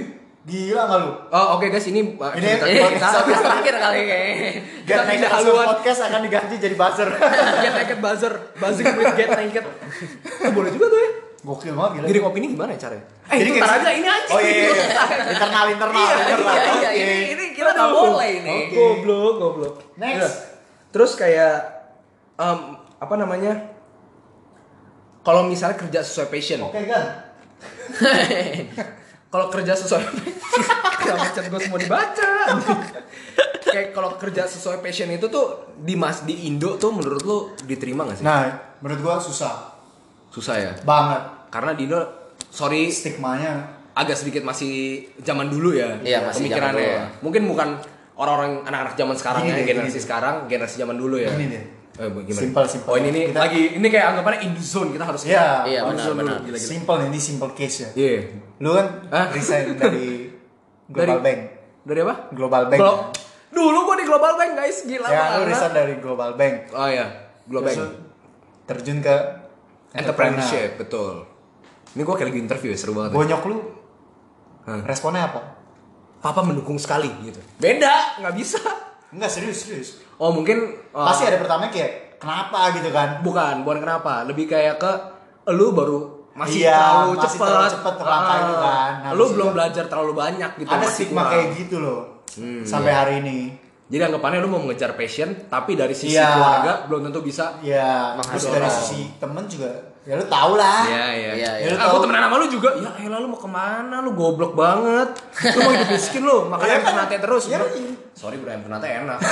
gila nggak lu Oh, oke guys, ini uh, Ini kita, kita, episode terakhir kali kayaknya. Get Kita Naked haluan. Podcast akan diganti jadi buzzer get naked buzzer, buzzing with get naked. Boleh juga tuh ya. Gokil banget gila Giring opini gimana ya caranya? Eh, Jadi ntar gitu. aja ini aja. Oh iya iya, iya. Internal internal Iya, internal. iya, iya. Oke. Ini, ini kita nggak boleh ini. Oke. Goblok, goblok. Next. Iya. Terus kayak em, apa namanya? Kalau misalnya kerja sesuai passion. Oke kan Kalau kerja sesuai Kenapa chat gue semua dibaca. Kayak kalau kerja sesuai passion itu tuh di mas di Indo tuh menurut lu diterima gak sih? Nah menurut gua susah Susah ya. banget Karena di Indo sorry stigmanya agak sedikit masih zaman dulu ya Iya, masih pemikirannya. zaman dulu. ya. Mungkin bukan orang-orang anak-anak zaman sekarang Gini ya, deh, generasi gini sekarang, generasi zaman dulu ya. Gini deh. Eh, gimana? Simple, simple. Oh, ini nih Kita- lagi ini kayak anggapannya in the zone kita harus Iya. Iya, harus benar, zone benar. Gila, gila. simple ini simple case ya Iya. lu kan Hah? resign dari Global Dari- Bank Dari apa? Global Bank Glo- Dulu gua di Global Bank guys, gila ya lu resign dari Global Bank Oh iya, Global Terus Bank. terjun ke Entrepreneurship, betul. Ini gua kayak lagi interview ya, seru banget. ya. bonyok lu Hah. responnya apa Papa mendukung sekali gitu. Beda, nggak bisa. enggak serius serius Oh mungkin uh, pasti ada pertama kayak kenapa gitu kan bukan, bukan kenapa. Lebih kayak ke lu baru masih Iya, terlalu masih cepet, terlalu cepet ke langkah Ah, itu kan. Nah, lu belum juga- belajar terlalu banyak gitu. ada stigma kurang. kayak gitu loh Hmm, sampai iya. hari ini Jadi anggapannya lu mau mengejar passion, tapi dari sisi Iya. keluarga belum tentu bisa. ya terus dari sisi temen juga ya lu tau lah Iya, Iya, iya. iya. lu Aku temenan sama lu juga. Ya elah lu mau ke mana? Lu goblok banget. Lu mau hidup miskin lu, makan Iya ayam ternate terus. Iya, iya. Sorry bro, ayam ternate enak.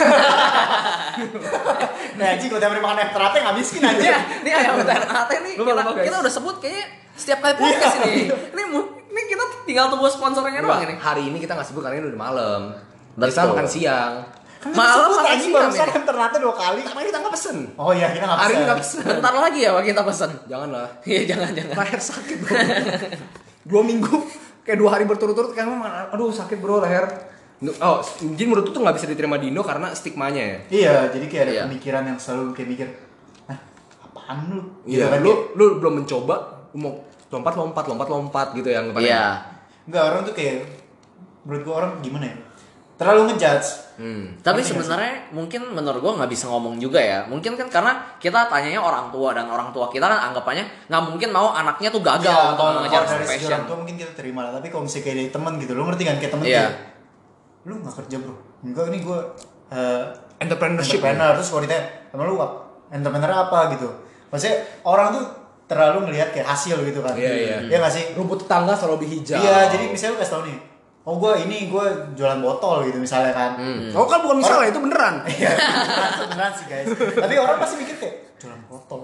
nah anjing kalau hari makan ayam ternate nggak miskin aja Iya, ini ayam ternate nih. Kita, kita udah sebut kayaknya setiap kali podcast ini. Ini mu- ini kita tinggal tunggu sponsornya doang ini. Hari ini kita nggak sebut karena ini udah malam. Betul. Bisa makan siang. Malam Sebut makan siang barusan ini. ayam ternate dua kali Karena kita nggak pesen. oh iya kita nggak Hari ini nggak pesen. Bentar lagi ya kita pesen. Janganlah. Iya, jangan jangan. Leher sakit bro. dua minggu, kayak dua hari berturut-turut kayak emang, aduh sakit bro leher. Oh, jadi menurut tuh nggak bisa diterima di Indo karena stigmanya ya. iya jadi kayak ada Iya. pemikiran yang selalu kayak mikir Hah, apaan lu Iya, kan, lu kayak- lu belum mencoba, lu mau lompat lompat lompat lompat gitu ya anggapannya. Iya. Enggak orang tuh kayak menurut gua orang gimana ya terlalu ngejudge Hmm. Tapi sebenarnya mungkin menurut gua nggak bisa ngomong juga ya. Mungkin kan karena kita tanyanya orang tua dan orang tua kita kan anggapannya nggak mungkin mau anaknya tuh gagal Ya, untuk kalau mengejar dari passion. orang tua mungkin kita terima lah tapi kalau misalnya kayak dari temen gitu lu ngerti kan kayak temen Iya. kayak lu nggak kerja bro enggak ini gua eh, Entrepreneurship. entrepreneur terus kalau ditanya sama lu apa entrepreneur apa gitu maksudnya orang tuh terlalu ngelihat kayak hasil gitu kan Iya, iya. Iya nggak sih Rumput tetangga selalu lebih hijau. iya jadi misalnya lu kasih tau nih oh gua ini gua jualan botol gitu misalnya kan Oh kan bukan misalnya itu beneran. Iya, beneran, beneran sih guys. Tapi orang pasti mikir kayak jualan botol.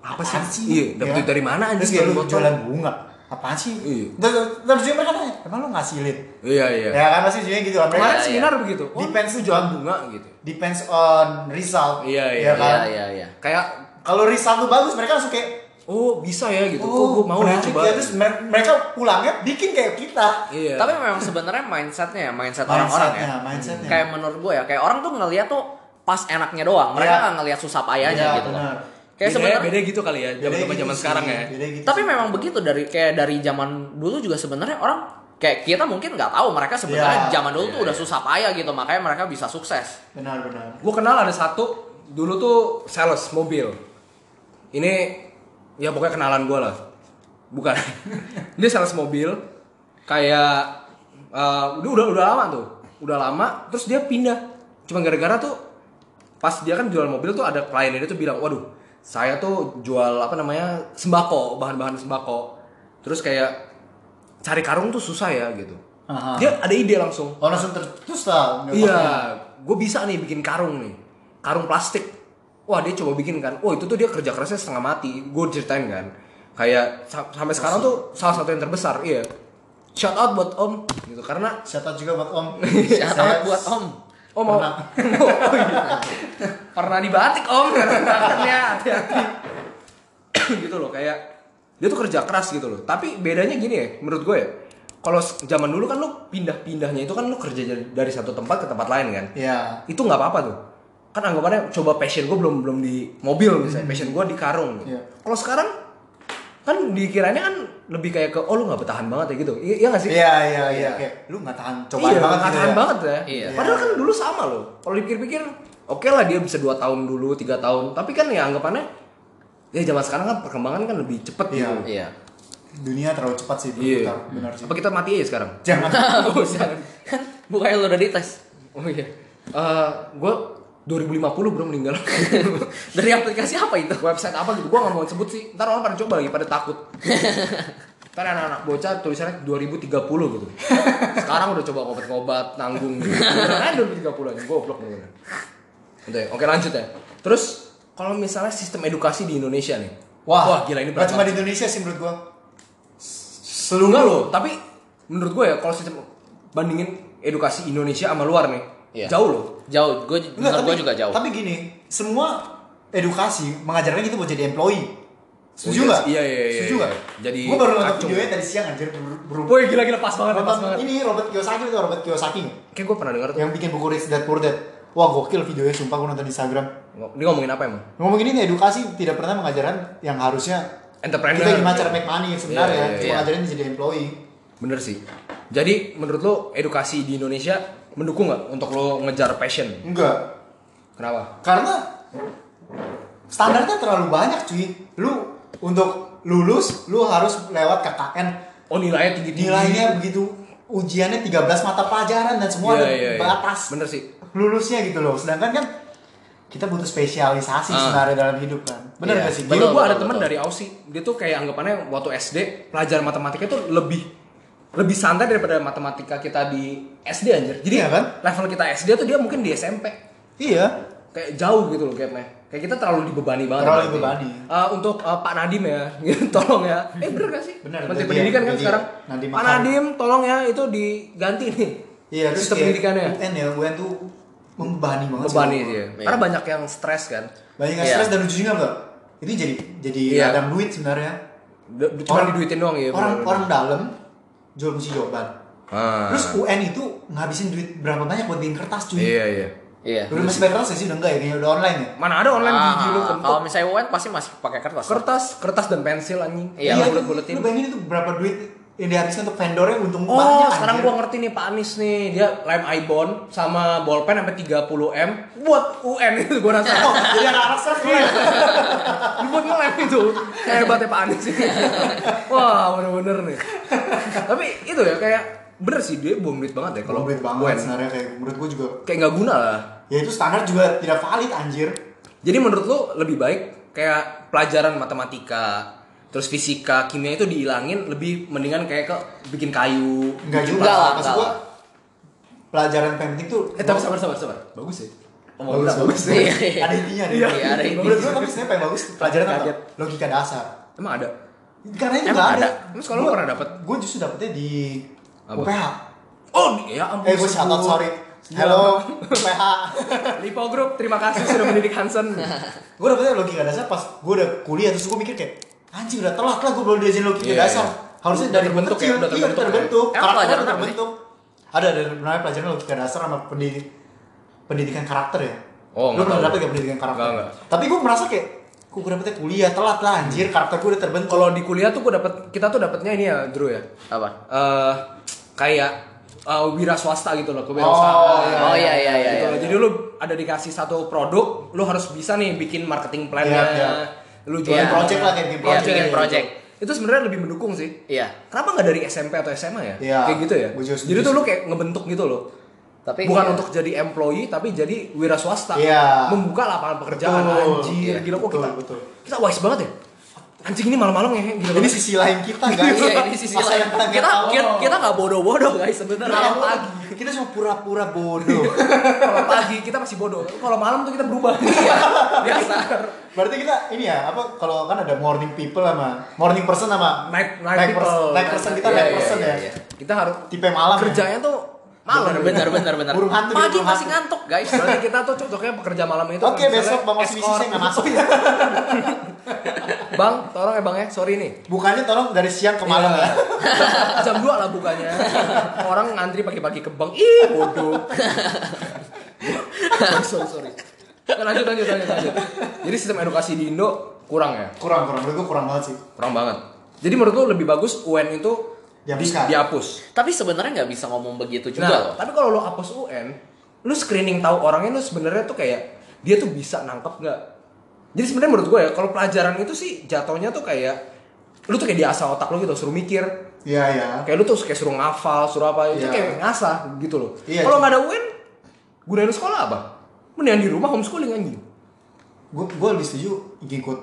Apa Apaan sih? Iya, dapet Ya duit kan? dari mana anjing jualan botol? jualan bunga. Apaan sih? Iya. Terus terus juga mereka nanya, emang lu ngasilin? Iya iya. Ya kan pasti juga gitu kan. Kemarin Iya, seminar begitu. Oh, Depends lu jualan bunga gitu. depends on result. Iya, iya. Ya kan? Iya, iya, iya. Kayak Kalau result tuh bagus, mereka langsung kayak oh bisa ya gitu kok gue mau ya coba ya. terus mer- mereka pulangnya bikin kayak kita iya Tapi memang sebenarnya mindsetnya ya, mindset orang-orang ya. mindsetnya Kayak menurut gue ya, kayak orang tuh ngeliat tuh pas enaknya doang. Mereka Iya. nggak ngeliat susah payahnya Iya, gitu loh. benar. Kayak beda, sebenarnya beda gitu kali ya zaman zaman gitu sekarang sih, ya bedanya gitu Tapi sih. memang begitu dari kayak dari zaman dulu juga sebenarnya orang kayak kita mungkin nggak tahu mereka sebenarnya Iya, zaman dulu iya, tuh udah iya. susah payah gitu makanya mereka bisa sukses. benar benar gue kenal ada satu dulu tuh sales mobil ini ya pokoknya kenalan gue lah. Bukan. Dia sales mobil kayak eh, udah udah udah lama tuh. Udah lama terus dia pindah. Cuma gara-gara tuh pas dia kan jual mobil tuh ada klien dia tuh bilang waduh saya tuh jual apa namanya sembako bahan-bahan sembako. Terus kayak cari karung tuh susah ya gitu. Aha. dia ada ide langsung. Oh langsung ter- terus lah Iya, gue bisa nih bikin karung nih, karung plastik. Wah dia coba bikin kan, wah itu tuh dia kerja kerasnya setengah mati. Gue ceritain kan, kayak sa- sampai sekarang tuh salah satu yang terbesar, iya. Shout out buat Om, gitu karena shout out juga buat om Shout out Saya- buat Om. Om mau Pernah. oh, iya. pernah dibatik Om, ya gitu loh, kayak dia tuh kerja keras gitu loh. Tapi bedanya gini ya, menurut gue ya, kalau zaman dulu kan lu pindah-pindahnya itu kan lu kerja dari- satu tempat ke tempat lain kan ya itu nggak apa-apa tuh kan anggapannya coba passion gue belum belum di mobil misalnya passion gue di karung. Iya. kalau sekarang kan dikiranya kan lebih kayak ke oh lu nggak bertahan banget ya gitu. I- iya nggak sih? Iya iya iya. Kayak lu nggak tahan cobaan iya, banget nggak gitu tahan ya. banget ya. Iya. padahal kan dulu sama loh. Kalau dipikir-pikir oke lah dia bisa dua tahun dulu tiga tahun. Tapi kan ya anggapannya ya zaman sekarang kan perkembangan kan lebih cepet Iya. gitu. Iya. dunia terlalu cepat sih iya. Berputar benar sih. Apa kita mati aja sekarang? Jangan. Oh, jangan. Kan bukannya lu udah dites. Oh iya. Eh, gue 2050 belum meninggal. Dari aplikasi apa itu? website apa gitu? Gua nggak mau sebut sih. Ntar orang pada coba lagi pada takut. Ntar anak-anak bocah tulisannya 2030 gitu. Sekarang udah coba ngobat-ngobat nanggung gitu. Beneran aja 2030 aja goblok bener Udah, oke lanjut ya. Terus kalau misalnya sistem edukasi di Indonesia nih. Wah, gila ini berat cuma di Indonesia sih menurut gua. Enggak loh tapi menurut gue ya kalau sistem bandingin edukasi Indonesia sama luar nih Iya. jauh loh Jauh, gue menurut gue juga jauh. Tapi gini, semua edukasi mengajarkan kita buat jadi employee. Setuju nggak? Iya, iya, iya, Setuju iya. nggak? Jadi gue baru nonton videonya tadi siang anjir ber- ber- Woi gila gila pas banget pas banget ini Robert Kiyosaki itu Robert Kiyosaki kayak gue pernah dengar tuh yang bikin buku Rich Dad Poor Dad. Wah gokil videonya sumpah gue nonton di Instagram. ini ngomongin apa emang Ngomongin ini edukasi tidak pernah mengajarkan yang harusnya entrepreneur kita gimana cara make money sebenarnya, Iya, iya, cuma iya. ngajarin jadi employee. Bener sih. Jadi menurut lo edukasi di Indonesia mendukung nggak untuk lo ngejar passion? Enggak, Kenapa? karena standarnya terlalu banyak cuy. Lu untuk lulus lu harus lewat KKN Oh nilainya tinggi tinggi. nilainya begitu ujiannya 13 mata pelajaran dan semua Iya, ada iya, iya. batas Bener sih. lulusnya gitu loh sedangkan kan kita butuh spesialisasi Ah. sebenarnya dalam hidup kan bener Iya. gak sih Dulu gue ada teman dari Aussie, dia tuh kayak anggapannya waktu SD pelajaran matematika tuh lebih lebih santai daripada matematika kita di SD anjir. Jadi Iya kan? level kita SD tuh dia mungkin di SMP. iya Kayak jauh gitu loh gapnya. Kayak kita terlalu dibebani banget. Terlalu dibebani. Eh, untuk eh, Pak Nadim ya, tolong ya. Eh bener gak sih? Bener, Menteri jadi Pendidikan ya, kan sekarang. Nadim Pak. Nadim, tolong ya itu diganti nih. iya terus sistem kayak pendidikannya. UN ya UN tuh membebani banget. Membebani sih ya. Iya. Karena banyak yang stres kan. banyak yang Iya. stres dan ujungnya enggak itu jadi jadi Iya. ladang duit sebenarnya Cuma diduitin doang ya. orang orang dalam jual musik jawaban Ah. terus UN itu ngabisin duit berapa banyak buat bikin kertas cuy Iya iya. Iya. udah masih pakai kertas nggak sih udah enggak ya kayaknya udah online ya Mana ada online Ah, gigi lu bentuk. Kalau misalnya UN pasti masih pakai kertas. kertas, kertas dan pensil anjing. Iya, itu- bulet-buletin. lu bayangin itu berapa duit yang dihabiskan untuk vendornya untung Oh, banyak sekarang anjir. gua ngerti nih Pak Anies nih, dia lem ibon sama bolpen sampai 30 m buat UN itu gua rasa. oh jadi anak-anak stres Iya. buat ngelem itu. Kayak hebatnya Pak Anies ini. Wah, bener-bener nih. Tapi itu ya kayak bener sih dia buang duit banget ya kalau kalau duit banget UN. sebenarnya kayak menurut gua juga Kayak nggak guna lah. ya itu standar juga tidak valid anjir Jadi menurut lu lebih baik kayak pelajaran matematika, terus fisika, kimia itu dihilangin lebih mendingan kayak ke bikin kayu. enggak juga lah, maksud gua lah. pelajaran penting tuh Eh tapi sabar sabar sabar. Bagus ya. bagus bagus Iya, iya. ada intinya deh Iya, ada intinya. menurut gua tapi sebenarnya paling bagus pelajaran apa logika dasar Emang ada? karena itu Emang nggak ada? Terus kalau lu pernah dapet? gue justru dapetnya di Apa? UPH Oh ya ampun. eh gue shout out sorry hello UPH Lipo Group, terima kasih sudah mendidik Hansen. gue dapetnya logika dasar pas gue udah kuliah terus gue mikir kayak anjing udah telat lah gue baru diajarin logika Iya, dasar iya. harusnya Udah dari terbentuk kecil ya, udah iya, terbentuk ya. terbentuk karakternya pelajaran udah terbentuk ada ada namanya pelajaran logika dasar sama pendidik pendidikan karakter ya Oh, lu nggak pernah dapet gak pendidikan karakter Nggak, nggak. tapi gue merasa kayak kok gue dapetnya kuliah telat lah anjir karakter gue udah terbentuk Kalau di kuliah tuh gue dapet kita tuh dapetnya ini ya, Drew ya. Apa? eh kayak eh, wira swasta gitu loh, Oh, kewirausahaan. iya, Oh iya iya iya. Gitu. iya. Jadi lu ada dikasih satu produk, lu harus bisa nih bikin marketing plan-nya. Iya, iya. Lu Iya. jualan project lah kayak bikin Iya, project bikin gitu. project. Itu sebenarnya lebih mendukung sih. Iya. Kenapa nggak dari SMP atau SMA ya? Iya. Kayak gitu ya. Jadi tuh lu kayak ngebentuk gitu loh. Tapi Bukan iya. untuk jadi employee tapi jadi wira swasta. Iya. Membuka lapangan pekerjaan Betul. anjir. Iya. Gila kok Betul, kita. betul. Kita wise banget ya. Anjing ini malam-malam ya. Gila ini sisi lain kita guys Iya, ini sisi Masa lain. kita nggak Kita kita kita nggak bodoh-bodoh guys sebenarnya. Kalau pagi kita cuma pura-pura bodoh Kalau pagi kita masih bodoh. Kalau malam tuh kita berubah. Iya. Biasa. Berarti kita ini ya apa kalau kan ada morning people sama morning person sama Night night, person, people. night person kita Iya, night iya, person iya, ya. iya. Kita harus Tipe malam. ya? kerjanya tuh malam. Benar benar benar. Burung hantu Pagi burung masih hantu. ngantuk guys. Berarti kita tuh cocoknya pekerja malam itu. Oke, misalnya besok Bang escort. saya nggak masuk ya. Bang, tolong ya Bang ya, sorry nih. Bukannya tolong dari siang ke malam Iya. ya. Jam 2 lah bukannya. Orang ngantri pagi-pagi ke bank. Ih, bodoh. sorry, sorry. Nah, lanjut, lanjut, lanjut, lanjut. Jadi sistem edukasi di Indo kurang ya? Kurang kurang menurut gue kurang banget sih. Kurang banget. Jadi menurut lu lebih bagus UN itu di- Dihapuskan. dihapus. Tapi sebenarnya nggak bisa ngomong begitu juga Nah, loh. tapi kalau lo hapus UN, lu screening tahu orangnya lu sebenarnya tuh kayak dia tuh bisa nangkep nggak? Jadi sebenarnya menurut gue ya, kalau pelajaran itu sih jatuhnya tuh kayak lu tuh kayak diasah otak lu gitu, suruh mikir. Iya ya. Kayak lu tuh kayak suruh ngafal, suruh apa itu Iya. kayak ngasah gitu loh. Iya, kalau nggak ada UN, gunain sekolah apa? Mendingan di rumah homeschooling anjing. Gue gue lebih setuju ikut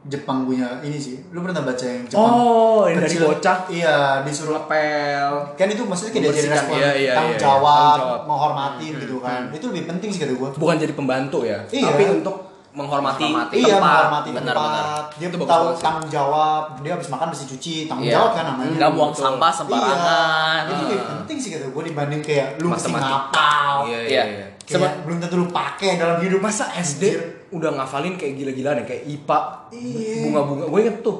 Jepang punya ini sih. Lu pernah baca yang Jepang? Oh, yang dari bocah. Iya, disuruh Ngepel. kan itu maksudnya kayak diajarin Membersihkan, respon iya, iya, tanggung iya, jawab, tanggung jawab. menghormatin gitu kan. Itu lebih penting sih kata gue. Bukan jadi pembantu ya, Iya. tapi untuk menghormati, Menghormati. Iya, tempat. menghormati Benar, tempat. benar. Dia Itu bagus tahu sih. tanggung jawab. Dia habis makan mesti cuci, tanggung Iya. jawab kan namanya. Nggak buang Betul. sampah sembarangan. Iya, itu lebih penting sih kata gue dibanding kayak lu mesti ngapal. Iya, Iya. iya, Kayak Seben- belum tentu lu pakai dalam hidup. Masa SD Anjir. udah ngafalin kayak gila-gilaan ya kayak IPA, Iya. bunga-bunga. Gue inget tuh.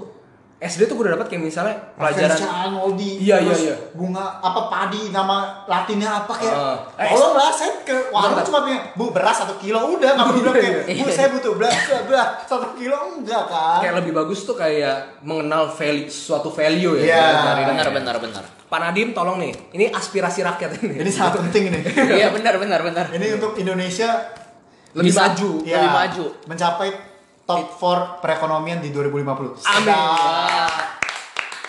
SD tuh gue udah dapat kayak misalnya pelajaran Arnoldi, Iya, iya, iya. bunga apa padi nama latinnya apa kayak Ah. Eh, tolong lah saya ke warung cuma punya bu beras satu kilo udah nggak perlu bilang kayak Iya. bu saya butuh beras beras satu kilo enggak kan kayak lebih bagus tuh kayak mengenal value suatu value ya. Dari- Benar benar benar. Pak Nadim tolong nih. Ini aspirasi rakyat ini. ini sangat penting nih Iya benar benar benar. ini untuk Indonesia lebih Bisa. maju. ya, Lebih maju. mencapai top 4 perekonomian di 2050 Amin.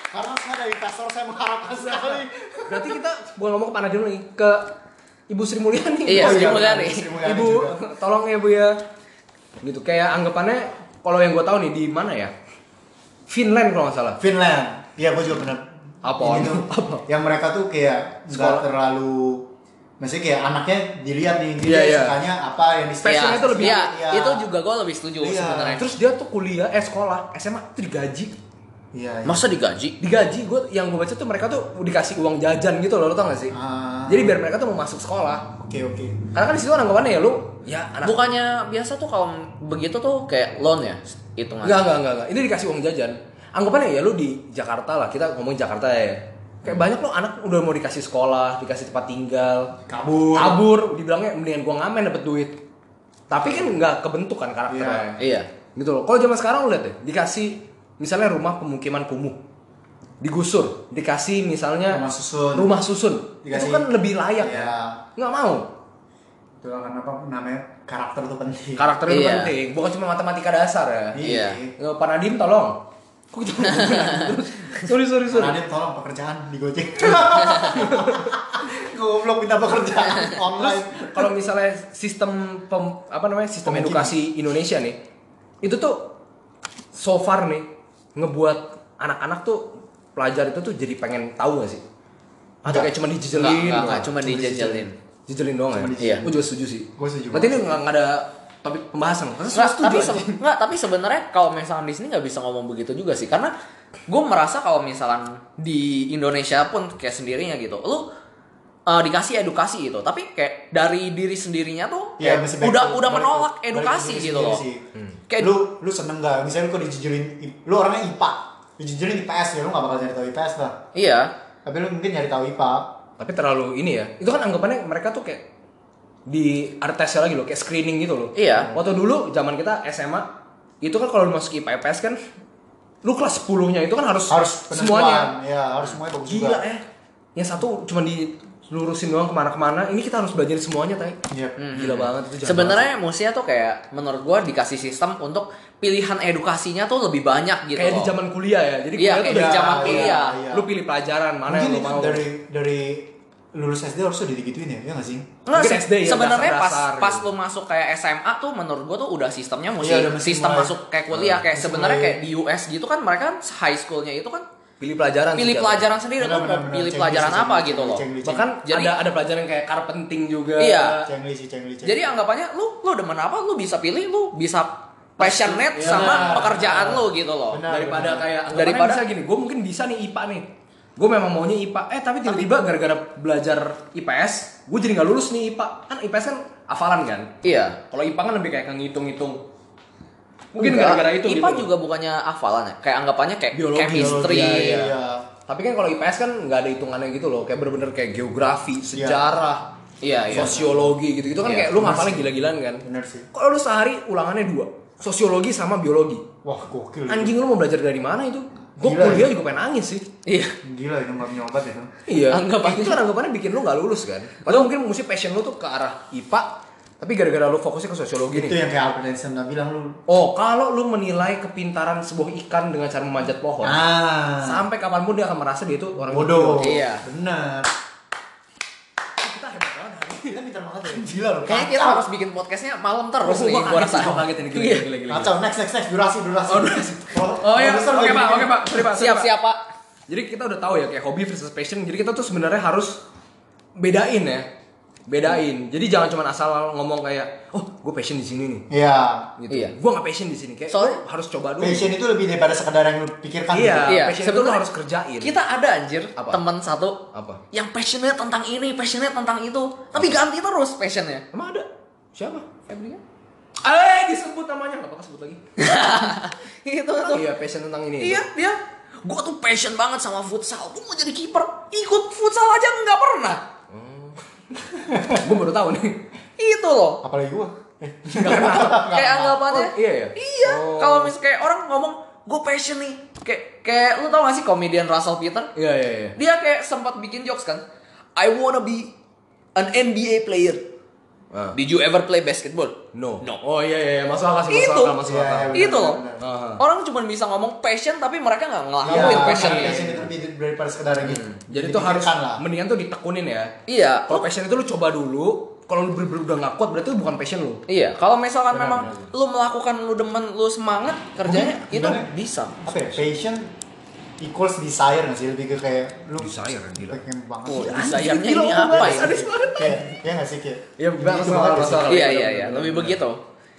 Karena saya dari investor saya mengharapkan sekali Berarti kita bukan ngomong ke Pak Nadim lagi ke Ibu Sri Mulyani. Iya, Oh, Sri iya, Mulyani. Sri Mulyani Ibu, juga. tolong ya Bu ya. Gitu kayak anggapannya kalau yang gue tahu nih di mana ya? Finland kalau nggak salah. Finland iya gue juga pernah Apa? Ini tuh, Apa? yang mereka tuh kayak nggak Sekolah. terlalu maksudnya kayak anaknya dilihat nih dia Iya, iya. sukanya apa yang di Passionnya Iya, tuh lebih- Iya, Iya. itu juga gue lebih setuju Iya. sebenarnya. Terus dia tuh kuliah, eh sekolah, SMA itu digaji. iya iya. Masa digaji? Digaji, gue yang gue baca tuh mereka tuh dikasih uang jajan gitu loh, lo tau gak sih? Ah. Jadi biar mereka tuh mau masuk sekolah. oke oke Karena kan di situ anggapannya ya lu, ya anak. Bukannya biasa tuh kalau begitu tuh kayak loan ya hitungan. Enggak, enggak, enggak, enggak. Ini dikasih uang jajan. Anggapannya ya lu di Jakarta lah, kita ngomongin Jakarta ya. Kayak banyak lo anak udah mau dikasih sekolah, dikasih tempat tinggal, kabur kabur, dibilangnya mendingan gua ngamen dapet duit. Tapi kan nggak kebentuk kan karakternya. Iya. Gitu loh. Kalau zaman sekarang lu lihat deh, dikasih misalnya rumah pemukiman kumuh. Digusur, dikasih misalnya Rumah susun. Rumah susun. Dikasih- Itu kan lebih layak Iya. ya. Nggak mau. itu kan apa namanya karakter tuh penting Karakter itu Iya. penting, bukan cuma matematika dasar ya. Iya. Pak Nadim tolong. Kok? Terus, sorry, sorry, sorry. Nadine tolong pekerjaan di Gojek goblok minta pekerjaan online Kalau misalnya sistem pem- apa namanya sistem edukasi Indonesia nih, itu tuh so far nih ngebuat anak-anak tuh pelajar itu tuh jadi pengen tahu gak sih? Atau kayak cuma dijejelin? Cuma dijejelin. Dijejelin doang ya? Iya. Gue juga setuju sih. Gua setuju Berarti ini nggak ada topik pembahasan. Nggak, setuju tapi nggak, tapi sebenarnya kalau misalkan di sini nggak bisa ngomong begitu juga sih. Karena gue merasa kalau misalkan di Indonesia pun kayak sendirinya gitu lu eh, dikasih edukasi gitu. Tapi kayak dari diri sendirinya tuh Iya, kayak udah to- udah balik- menolak edukasi gitu loh. sih. kayak lu lu seneng gak misalnya lu kok dijujurin lu orangnya IPA dijujurin IPS ya lu gak bakal nyari tahu IPS lah. Iya. Tapi lu mungkin nyari tahu IPA Tapi terlalu ini ya. Itu kan anggapannya mereka tuh kayak di ada tesnya lagi loh, kayak screening gitu loh. Iya. Waktu dulu zaman kita SMA itu kan kalau lu masuk IPA IPS kan lu kelas 10-nya itu kan harus harus semuanya. penentuan. ya harus semuanya bagus Gila juga ya. Yang satu cuma dilurusin doang ke mana-kemana. Ini kita harus belajar semuanya, tay. Iya. Gila banget itu sebenarnya mestinya tuh kayak menurut gua dikasih sistem untuk pilihan edukasinya tuh lebih banyak gitu kayak loh. di zaman kuliah ya. Jadi Iya, kuliah tuh kayak di udah zaman iya, kuliah. iya. lu pilih pelajaran mana mungkin yang lu mau. dari dari lulus SD harusnya udah digituin ya ya nggak sih Enggak, se- SD ya, sebenarnya pas pas gitu. lu masuk kayak SMA tuh menurut gua tuh udah sistemnya mesti Iya, udah mesti sistem mulai- masuk kayak kuliah kayak mesti sebenarnya kayak di US gitu kan mereka kan high schoolnya itu kan pilih pelajaran. pilih sih, pelajaran sendiri Benar, tuh pilih Cengli pelajaran sih, apa cengli, gitu loh. Bahkan Jadi- ada ada pelajaran kayak carpenting juga. Iya. cengli sih cengli cengli Jadi anggapannya lu lu demen apa lu bisa pilih lu bisa passionate Iya. sama pekerjaan lu gitu loh. Benar. daripada kayak Daripada- daripada bisa gini gue mungkin bisa nih IPA nih gue memang maunya IPA eh tapi tiba-tiba gara-gara belajar IPS gue jadi nggak lulus nih IPA kan IPS kan hafalan kan? Iya. kalau IPA kan lebih kayak ngitung-ngitung. Mungkin gara-gara itu IPA gitu. juga bukannya hafalan ya. Kayak anggapannya kayak Biologi, chemistry. biologi, iya, iya. iya. tapi kan kalau IPS kan nggak ada hitungannya gitu loh. Kayak bener-bener kayak geografi sejarah Iya, iya. sosiologi gitu gitu kan Iya, kayak lu ngapalin gila-gilaan kan? Bener sih. Kalau lu sehari ulangannya dua? Sosiologi sama biologi. Wah gokil. Anjing lu mau belajar dari mana itu gue kuliah ya. juga pengen nangis sih Iya. gila itu nggak nyobat itu Iya. Anggapannya- itu anggapannya bikin lu nggak lulus kan. Padahal mungkin mesti passion lu tuh ke arah IPA, tapi gara-gara lu fokusnya ke sosiologi itu nih. yang kayak Albert Einstein bilang lu Oh, kalau lu menilai kepintaran sebuah ikan dengan cara memanjat pohon, ah sampai kapan pun dia akan merasa dia itu orang bodoh Iya. benar Kita hebat banget hari ini. Kita minta banget ya gila loh Kayaknya kita harus bikin podcastnya malam terus Oh, nih gua rasa. gua kaget ini gila, Iya. gila, kacau next next next durasi durasi Oh, durasi. oh, Oh iya, oke pak, oke pak, sorry pak. sorry, Siap siap Pak. Jadi kita udah tahu ya kayak hobi versus passion. Jadi kita tuh sebenarnya harus bedain ya, bedain. Jadi jangan cuma asal ngomong kayak, oh gue passion di sini nih. iya Gitu. Iya. Gue nggak passion di sini. Kayak Soalnya- lu harus coba dulu. passion itu lebih daripada sekedar yang lu pikirkan Iya, gitu. Iya, passion itu lu sebenarnya harus kerjain. Kita ada anjir Apa? teman satu Apa? yang passionate tentang ini, passionate tentang itu, tapi ganti terus passionnya. Emang ada? Siapa? Febri kan? Eh, disebut namanya nggak apa-apa sebut lagi. Itu Oh, tuh. iya, passion tentang ini. Iya, dia. Gua tuh passion banget sama futsal. Gua mau jadi kiper. Ikut futsal aja nggak pernah. Gue baru tahu nih. Itu loh. apalagi gua eh, kenal. kayak anggapannya. Oh, iya ya? Iya. Oh. Kalau mis kayak orang ngomong gue passion nih. Kayak kayak lu tau gak sih komedian Russell Peter? Iya, iya, iya. Dia kayak sempat bikin jokes kan. I wanna be an NBA player. Ah. Did you ever play basketball? No. No. Oh iya, iya, iya. masuk akal sih, masuk Itu. akal, masuk Iya, akal. iya, benar, itu loh. Aha. Orang cuma bisa ngomong passion tapi mereka nggak Iya, ngelakuin passionnya. passion itu lebih daripada sekedar gitu Jadi tuh harus lah mendingan tuh ditekunin ya. Iya. Kalau passion itu lu coba dulu. Kalau lu bener-bener udah nggak kuat berarti itu bukan passion lu. Iya, kalau misalkan Benar, memang benar. lu melakukan lu demen lu semangat kerjanya Mungkin itu sebenarnya- bisa. apa ya passion equals desire nggak sih lebih ke kayak lu Desire, gila. pengen banget Oh, sih. desire-nya gila, ini apa ya? kayak ya nggak sih kayak Iya, akal, banget. Iya iya iya, lebih benar. begitu.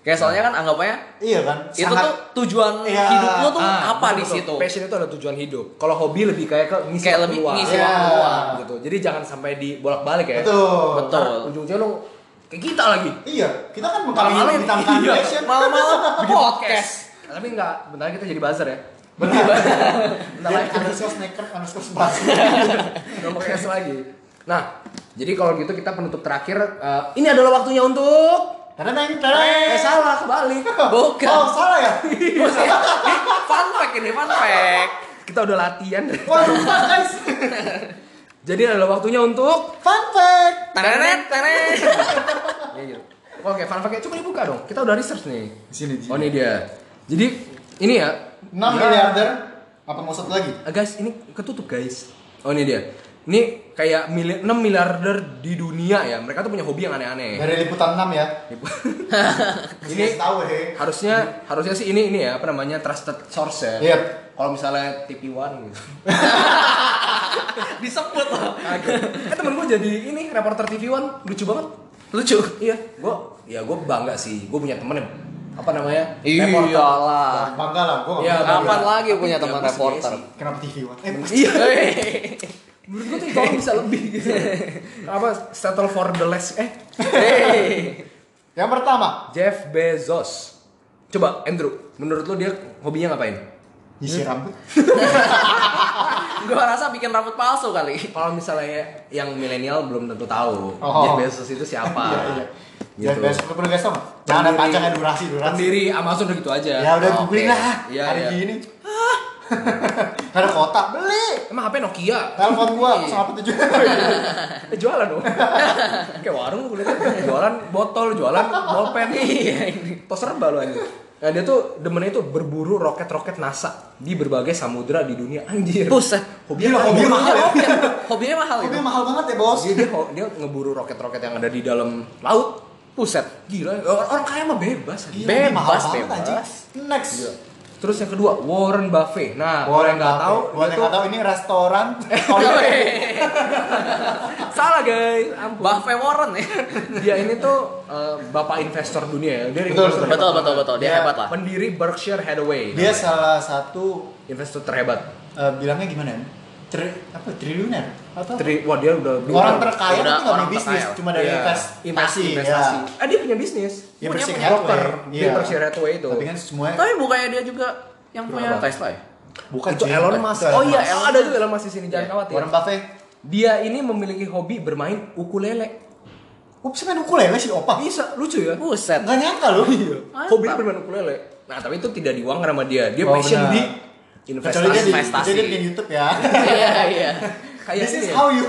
Kayak soalnya kan anggapannya iya kan itu sangat tuh tujuan Iya. hidup lu tuh Ah, apa di situ? Passion itu ada tujuan hidup. Kalau hobi lebih kayak ke ngisi Kayak lebih ngisi Iya. waktu luang. gitu. Jadi jangan sampai dibolak-balik ya. betul Betul. Ujung-ujungnya lu kayak kita lagi. iya kita kan Malam-malam iya. passion Malam-malam podcast. Tapi enggak, bentar kita jadi buzzer ya. Benar Bentar dan lagi underscore snacker underscore sebelas Udah podcast lagi. Nah, jadi kalau gitu kita penutup terakhir. eh, ini adalah waktunya untuk. karena neng Eh salah kebalik. Bukan. oh salah ya Maksudnya, fun fact ini fun fact. Kita udah latihan. wah lupa guys Jadi adalah waktunya untuk. fun fact Tenet tenet. Ya, gitu. Oke, fun fact coba dibuka dong. Kita udah research nih. di sini di Oh ini dia. Jadi ini ya. 6 Ya, miliarder apa mau satu lagi eh, guys, ini ketutup guys. Oh ini dia. Ini kayak mili 6 miliarder di dunia ya. Mereka tuh punya hobi yang aneh-aneh. dari liputan 6 ya Ini tahu he harusnya harusnya sih ini ini ya apa namanya trusted source ya. Iya. Kalau misalnya TV One gitu. Disebut loh. eh temen gue jadi ini reporter TV One lucu banget. Lucu. Iya, gue ya gue bangga sih. Gue punya temen yang apa namanya Iyalah. bangga lah gua nggak Iya, bangga. Kapan lagi punya ya, teman sebenarnya reporter? kenapa TV One eh Iya. Menurut gue tuh tolong bisa lebih gitu. Apa settle for the less eh. Yang pertama, Jeff Bezos. Coba Andrew, menurut lo dia hobinya ngapain? Nyisir rambut. Gua rasa bikin rambut palsu kali. Kalau misalnya yang milenial belum tentu tahu Oh. Jeff Bezos itu siapa. Iya, iya. Gitu. Ya, besok lu perlu guys sama. Jangan panjangnya durasi, durasi. Pendiri Amazon udah gitu aja. Ya udah Oh, googling lah. Iya, Hari gini. Nggak ada kotak, beli. Emang HP Nokia? Telepon gua Iya. 087. Eh, jualan dong. Kayak warung gue liat jualan botol, jualan bolpen. Iya ini. Tos serba lo anjir. Nah dia tuh demennya tuh berburu roket-roket NASA di berbagai samudra di dunia anjir. Buset. Hobinya Gila, hobi hobinya mahal ya. Hobinya, hobinya mahal Hobi itu. mahal banget ya, Bos. Dia, dia, dia ngeburu roket-roket yang ada di dalam laut. Buset. Gila, orang kaya mah bebas. Gila, mahal Bebas, banget, bebas. anjing. Next. Gila. Terus yang kedua, Warren Buffett. Nah, kalau yang nggak tahu, tuh- nggak tahu ini restoran. Kalau salah guys, ampun. Buffett Warren ya. Dia ini tuh eh, bapak investor dunia ya. Dia Betul, betul. Betul betul betul. Dia Dia hebat lah. Pendiri Berkshire Hathaway. dia namanya. salah satu investor terhebat. eh, bilangnya gimana? ya? Tri, apa triliuner atau Tri, wah dia udah orang terkaya Udah tapi nggak punya bisnis, terkaya. cuma dari Iya, invest- investasi, ya. investasi. Ah dia punya bisnis. Ya, Punya. Broker Hathaway. di Iya. Berkshire Hathaway itu. Tapi kan semuanya Tapi bukannya dia juga yang punya? Tesla ya? bukan itu Elon Musk. Oh iya. Elon ada juga Elon Musk di sini, jangan Iya. khawatir. Warren Buffett. Dia ini memiliki hobi bermain ukulele. Oh, bisa main ukulele sih, Opa. Bisa, lucu ya. Buset. Nggak nyangka loh. Mantap. Hobi bermain ukulele. Nah, tapi itu tidak diuangkan sama dia. Dia Oh, passion benar. Di Kecuali dia di, investasi. Investasi. dia di YouTube ya. Iya iya. Kayak This is ya. how you.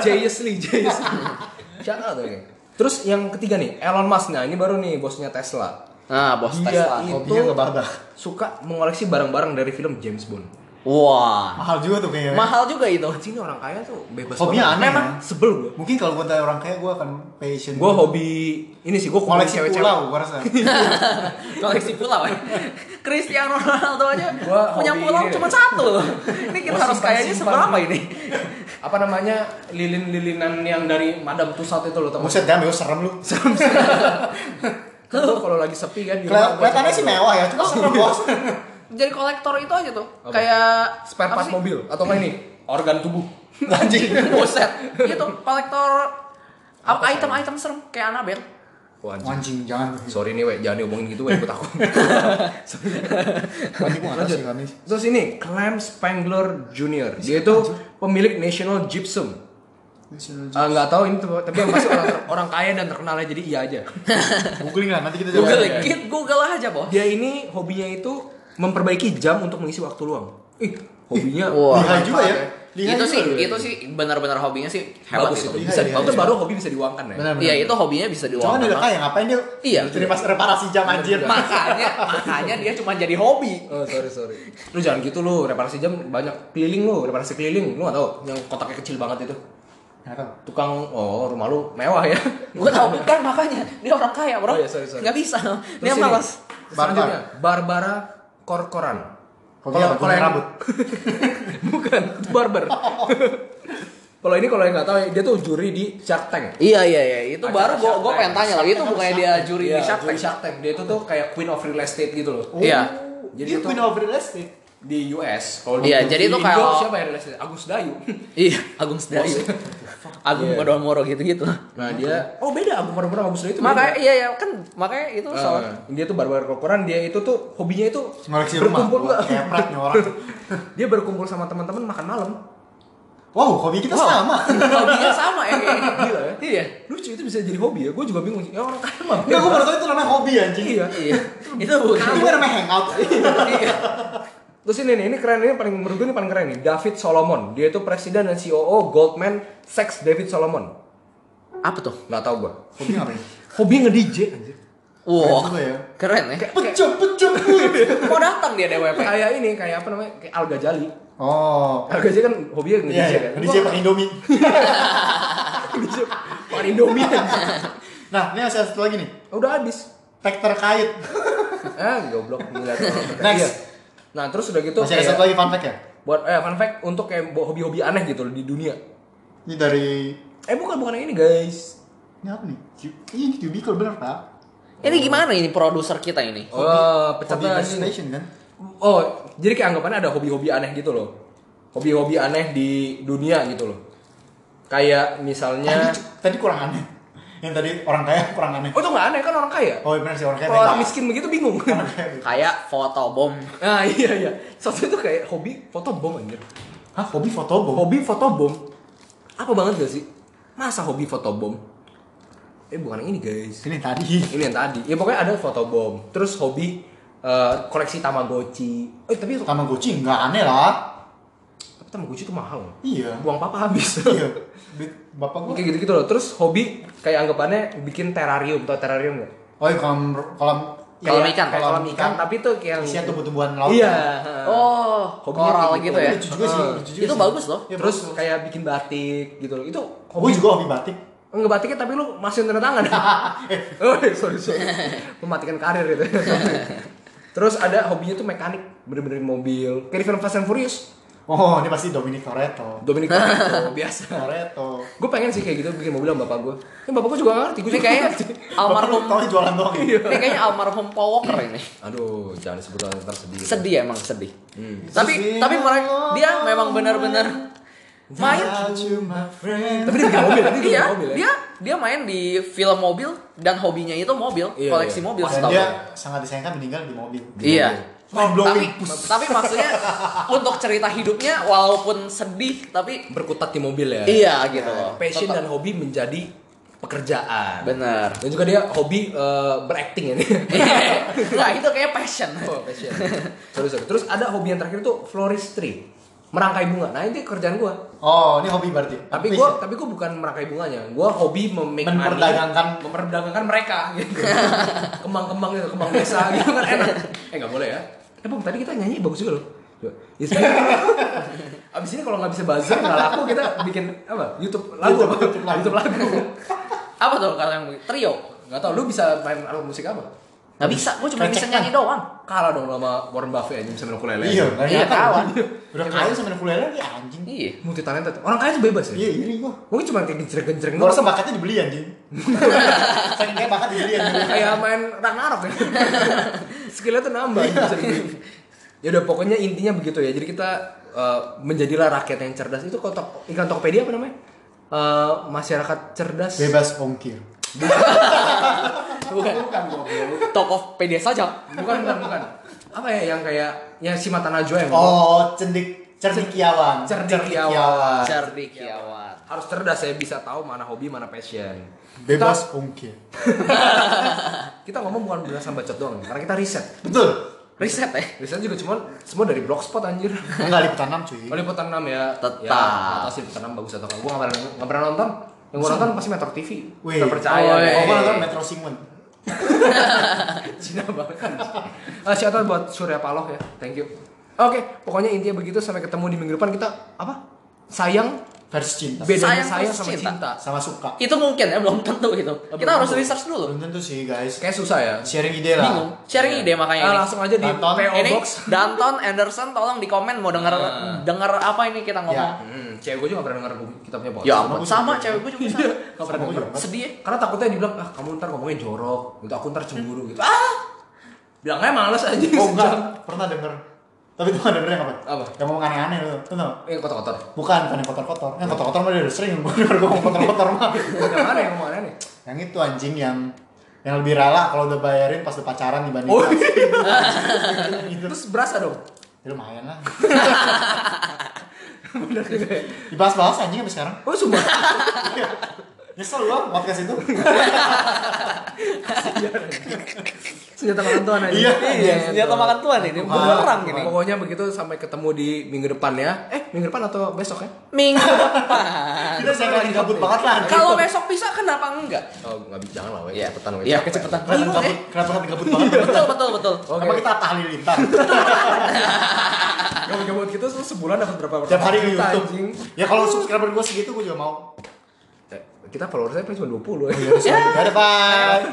Jayus Lee, Jayus Lee. Shout out oke. Terus yang ketiga nih, Elon Musk. Nah, ini baru nih bosnya Tesla. Nah, bos Dia Tesla. itu suka mengoleksi barang-barang dari film James Bond. Wah. Mahal juga tuh kayaknya. Mahal juga itu. Anjing orang kaya tuh bebas Hobinya aneh, Memang ya. sebel gue. Mungkin kalau gue tanya orang kaya, gue akan passion. Gue hobi ini sih, gue koleksi pulau, gue rasa. Koleksi pulau ya. Cristiano Ronaldo aja Gua punya hobi pulau ini cuma satu. Ini kita harus kayaknya simpan-simpan. seberapa ini? Apa namanya lilin-lilinan yang dari Madame Tussauds itu loh teman. Buset kan, gue serem lu. Kan tuh kalau lagi sepi kan Kelihatannya sih mewah ya, cuma serem bos. Jadi kolektor itu aja tuh. Apa? Kayak spare apa part mobil atau nggak ini organ tubuh. Anjing. Buset. Itu kolektor apa item-item serem kayak Annabelle. Wah, anjing. Anjing, jangan. Sorry nih, we, jangan diomongin gitu, we, ikut aku. Anjing tahu sih kami. Terus ini, Clem Spangler Jr. Dia itu pemilik National Gypsum. Ah, nggak tahu ini tuh, tapi yang pasti orang, orang kaya dan terkenalnya jadi iya aja. Googling lah, nanti kita Google, jawab. Git, Google aja, Bos. Dia ini hobinya itu memperbaiki jam untuk mengisi waktu luang. Ih, hobinya Wah. Lihai juga ya. Lihai itu juga sih, itu sih benar-benar hobinya sih hebat bagus itu. itu. Bisa, baru hobi bisa diuangkan ya. Iya, itu hobinya bisa Cuma diuangkan. dia udah kaya, ngapain dia? Iya. Jadi pas reparasi jam anjir. makanya makanya dia cuma jadi hobi. Oh sorry sorry. Lu jangan gitu lu reparasi jam banyak keliling lu reparasi keliling lu nggak tahu yang kotaknya kecil banget itu tukang oh rumah lu mewah ya. Gue tahu kan makanya dia orang kaya bro. Oh iya, sorry, sorry. Nggak bisa. Terus Dia malas. Selanjutnya Barbara Korkoran. Punya yang- rambut. bukan barber. kalau ini kalau yang nggak tahu dia tuh juri di Shark Tank. Iya iya iya. Itu Acara baru gue gue pengen tanya lagi itu bukannya dia juri Iya, di Shark Tank. Shark Tank. Dia itu tuh kayak queen of real estate gitu loh. Iya. Jadi Dia itu queen of real estate. di US. Kalau Iya, di- jadi di itu kayak- siapa yang real estate? Agus Dayu. Iya, Agung Sedayu. Agung Iya. Podomoro gitu-gitu. Nah dia, oh beda Agung Podomoro Agus Dayu itu Makanya beda. iya ya kan makanya itu Ah, soal dia tuh barbar kokoran dia itu tuh hobinya itu Ngoleksi rumah. berkumpul Wah, enggak? Kepret nih orang. dia berkumpul sama teman-teman makan malam Wow, hobi kita Wow. sama. hobinya sama ya kayaknya. Gila ya? Iya. lucu itu bisa jadi hobi ya gue juga bingung ya orang kaya mah Enggak, gue baru tahu itu namanya hobi anjing. iya Iya. Itu bukan. Itu namanya hangout. Iya. Terus ini nih ini keren ini paling menurut gue ini paling keren nih David Solomon dia itu presiden dan COO Goldman Sachs David Solomon Apa tuh? nggak tahu gue Hobi ngapain? hobi nge DJ anjir Wah. juga ya. Keren ya. Pecah, pecah. Mau datang dia DWP. kayak ini kayak apa namanya kayak Al Ghazali Oh. Al Ghazali kan hobinya nge DJ Iya, iya. kan DJ pakai Indomie. pakai Indomie. Nah, ini ada satu lagi nih. udah habis Tag terkait. ah goblok ngeliat orang. Next. Iya. nah terus udah gitu Masih ada satu lagi fun fact ya? buat eh fun fact untuk kayak hobi-hobi aneh gitu loh di dunia Ini dari eh bukan bukan yang ini guys ini apa nih? Cu- Ini cubicle bener pak? Ini gimana ini produser kita ini? oh Hobi pecat kan? oh jadi kayak anggapannya ada hobi-hobi aneh gitu loh hobi-hobi aneh di dunia gitu loh. Kayak misalnya Tadi, tadi kurang aneh. Yang tadi orang kaya kurang aneh. Oh itu nggak aneh kan orang kaya. Oh, benar sih orang kaya. Kalau orang miskin begitu bingung. Orang kaya. Kayak foto bom. Nah iya iya. Satu itu kayak hobi foto bom anjir. Hah, hobi foto bom? Hobi foto bom. Apa banget gak sih? Masa hobi foto bom? Eh bukan yang ini guys. Ini tadi. Ini yang tadi. Ya pokoknya ada foto bom. Terus hobi eh, koleksi Tamagotchi. Eh tapi Tamagotchi nggak aneh lah. Tapi Tamagotchi itu mahal. Iya. Buang papa habis. Iya. Duit Bapak gua. Kayak gitu-gitu loh. Terus hobi kayak anggapannya bikin terrarium. Tau terrarium gak? Oh, iya, kolam kolam Kolam Kayak- ikan. Kayak kolam ikan, tapi tuh kayak yang isinya tumbuh-tumbuhan laut. Iya. Oh, Hobinya koral kayak gitu gitu. ya. Lucu juga sih, lucu juga Itu sih. bagus loh. Iya, Terus bagus. kayak bikin batik gitu loh. Itu gue juga hobi batik. Enggak batiknya tapi lu masukin tanda tangan. oh, sorry sorry. Mematikan karir gitu. Terus ada hobinya tuh mekanik, bener-bener mobil. Kayak di film Fast and Furious. Oh, ini pasti Dominic Toretto. Dominic Toretto biasa. Toretto. Gue pengen sih kayak gitu bikin mobil sama bapak gue. Ini bapak gue juga gak ngerti. Gue juga kayaknya almarhum tau jualan doang. ya? Ini kayaknya almarhum Paul Walker ini. Aduh, jangan disebut orang ntar sedih. Sedih emang sedih. Hmm. Tapi Sedih. tapi mereka dia memang benar-benar main. Tapi dia bikin mobil, dia bikin Iya, mobil ya. dia dia main di film mobil dan hobinya itu mobil, Iya, koleksi iya. mobil Dan dia sangat disayangkan meninggal di mobil. Iya. Mind Tapi tapi maksudnya untuk cerita hidupnya walaupun sedih tapi Berkutat di mobil ya. iya gitu loh. Passion Tetap- dan hobi menjadi pekerjaan. benar. Dan juga dia hobi eh, berakting ya. Nah, itu kayak passion. Oh, passion. Sorry, sorry. Terus ada hobi yang terakhir tuh floristry. Merangkai bunga. Nah, ini kerjaan gua. Oh, ini hobi berarti. Tapi gua sih? tapi gua bukan merangkai bunganya. Gua hobi memake money, Memperdagangkan- memperdagangkan mereka gitu. Kembang-kembang gitu, kembang desa gitu kan enak. Eh enggak boleh ya. Eh, Bang, tadi kita nyanyi bagus juga loh. Ya, Abis ini kalau nggak bisa buzzer nggak laku kita bikin apa? YouTube lagu, YouTube, YouTube lagu. YouTube lagu. Apa tuh kalau yang trio? Nggak tahu, lu bisa main alat musik apa? Nggak bisa, gue cuma bisa nyanyi doang. Kalah dong sama Warren Buffett aja bisa main ukulele. Iya, Iya, nyata. kawan. Udah kaya sama ukulele dia anjing. Iya. Multi talented. Orang kaya tuh bebas ya. Iya, ini gua. Mungkin cuma kayak genjreng-genjreng Gua rasa bakatnya dibeli anjing. Saking kayak bakat dibeli anjing. kayak main Ragnarok ya. Skillnya tuh nambah bisa dibeli. Ya udah pokoknya intinya begitu ya. Jadi kita eh, menjadilah rakyat yang cerdas. Itu kok tok- iklan Tokopedia apa namanya? Eh, masyarakat cerdas. Bebas ongkir. Bukan. Bukan goblok. Tokopedia saja. Bukan bukan bukan. Apa ya yang kayak yang si Mata Najwa yang Oh, cendik cerdikiawan. Cerdikiawan. Cerdikiawan. harus cerdas ya bisa tahu mana hobi mana passion. Bebas ongkir. Kita ngomong bukan berdasarkan bacot doang, karena kita riset. Betul. Riset ya. Riset juga cuma semua dari blogspot anjir. Enggak liputan 6 cuy. Oh liputan 6 ya. Tetap. Ya, nggak sih liputan 6 bagus atau enggak. Gua enggak pernah enggak pernah nonton. Yang gua nonton pasti Metro TV. Wih. Nggak percaya. Oh, ya. Oh, iya. gua nonton Metro Singwen. Cina banget. Ah, shout out buat Surya Paloh ya. Thank you. Oke, pokoknya intinya begitu sampai ketemu di minggu depan kita apa? Sayang Versi cinta. bedanya Sayang sayang versus sama cinta. cinta. Sama suka. Itu mungkin ya, belum tentu itu. Kita belum harus tentu. research dulu. Belum tentu sih guys. Kayak susah ya. Sharing ide lah. Bingung. Sharing ide makanya Ah, ini. langsung aja di Danton. PO ini Box. Danton Anderson tolong di komen mau denger denger apa ini kita ngomong. Ya. Hmm, cewek gue juga gak pernah denger kita punya podcast. Ya sama bagus. cewek gue juga Iya, sama. gak pernah denger. Sedih ya. Karena takutnya dibilang, ah kamu ntar ngomongnya jorok, gitu aku ntar cemburu gitu. Ah, bilangnya males aja. Oh enggak, pernah denger. Tapi tuh ada yang apa? Apa? Yang ngomong aneh-aneh lu. Tuh tau? Eh kotor-kotor. Bukan, bukan yang kotor-kotor. Yang kotor-kotor mah dia udah sering gue denger gue ngomong kotor-kotor mah. Yang mana yang ngomong aneh nih? Yang itu anjing yang yang lebih rela kalau udah bayarin pas udah pacaran dibanding Oh, pas. gitu. Terus berasa dong. Ya lumayan lah. Bener juga ya. Dibahas-bahas anjing sampai sekarang. Oh sumpah. Nyesel gua podcast itu. Senjata makan tuan aja. Iya, Iya, senjata makan tuan ini Bukan. bumerang ini. Pokoknya begitu sampai ketemu di minggu depan ya. Eh, minggu depan atau besok ya? Minggu depan. Kita lagi gabut banget lah. Kalau besok bisa kenapa enggak? Oh, nggak bisa jangan lah, weh. Iya. Cepetan, weh. Iya, kecepetan. Kenapa ya. Lagi gabut banget? Betul, betul, betul. Oke. Apa kita Atta Halilintar? Gabut-gabut gitu sebulan dapat berapa? Tiap hari ke juta, YouTube. Ya kalau subscriber gua segitu gua juga mau. Eh, Kita followersnya paling cuma 20 ya. Ya bye.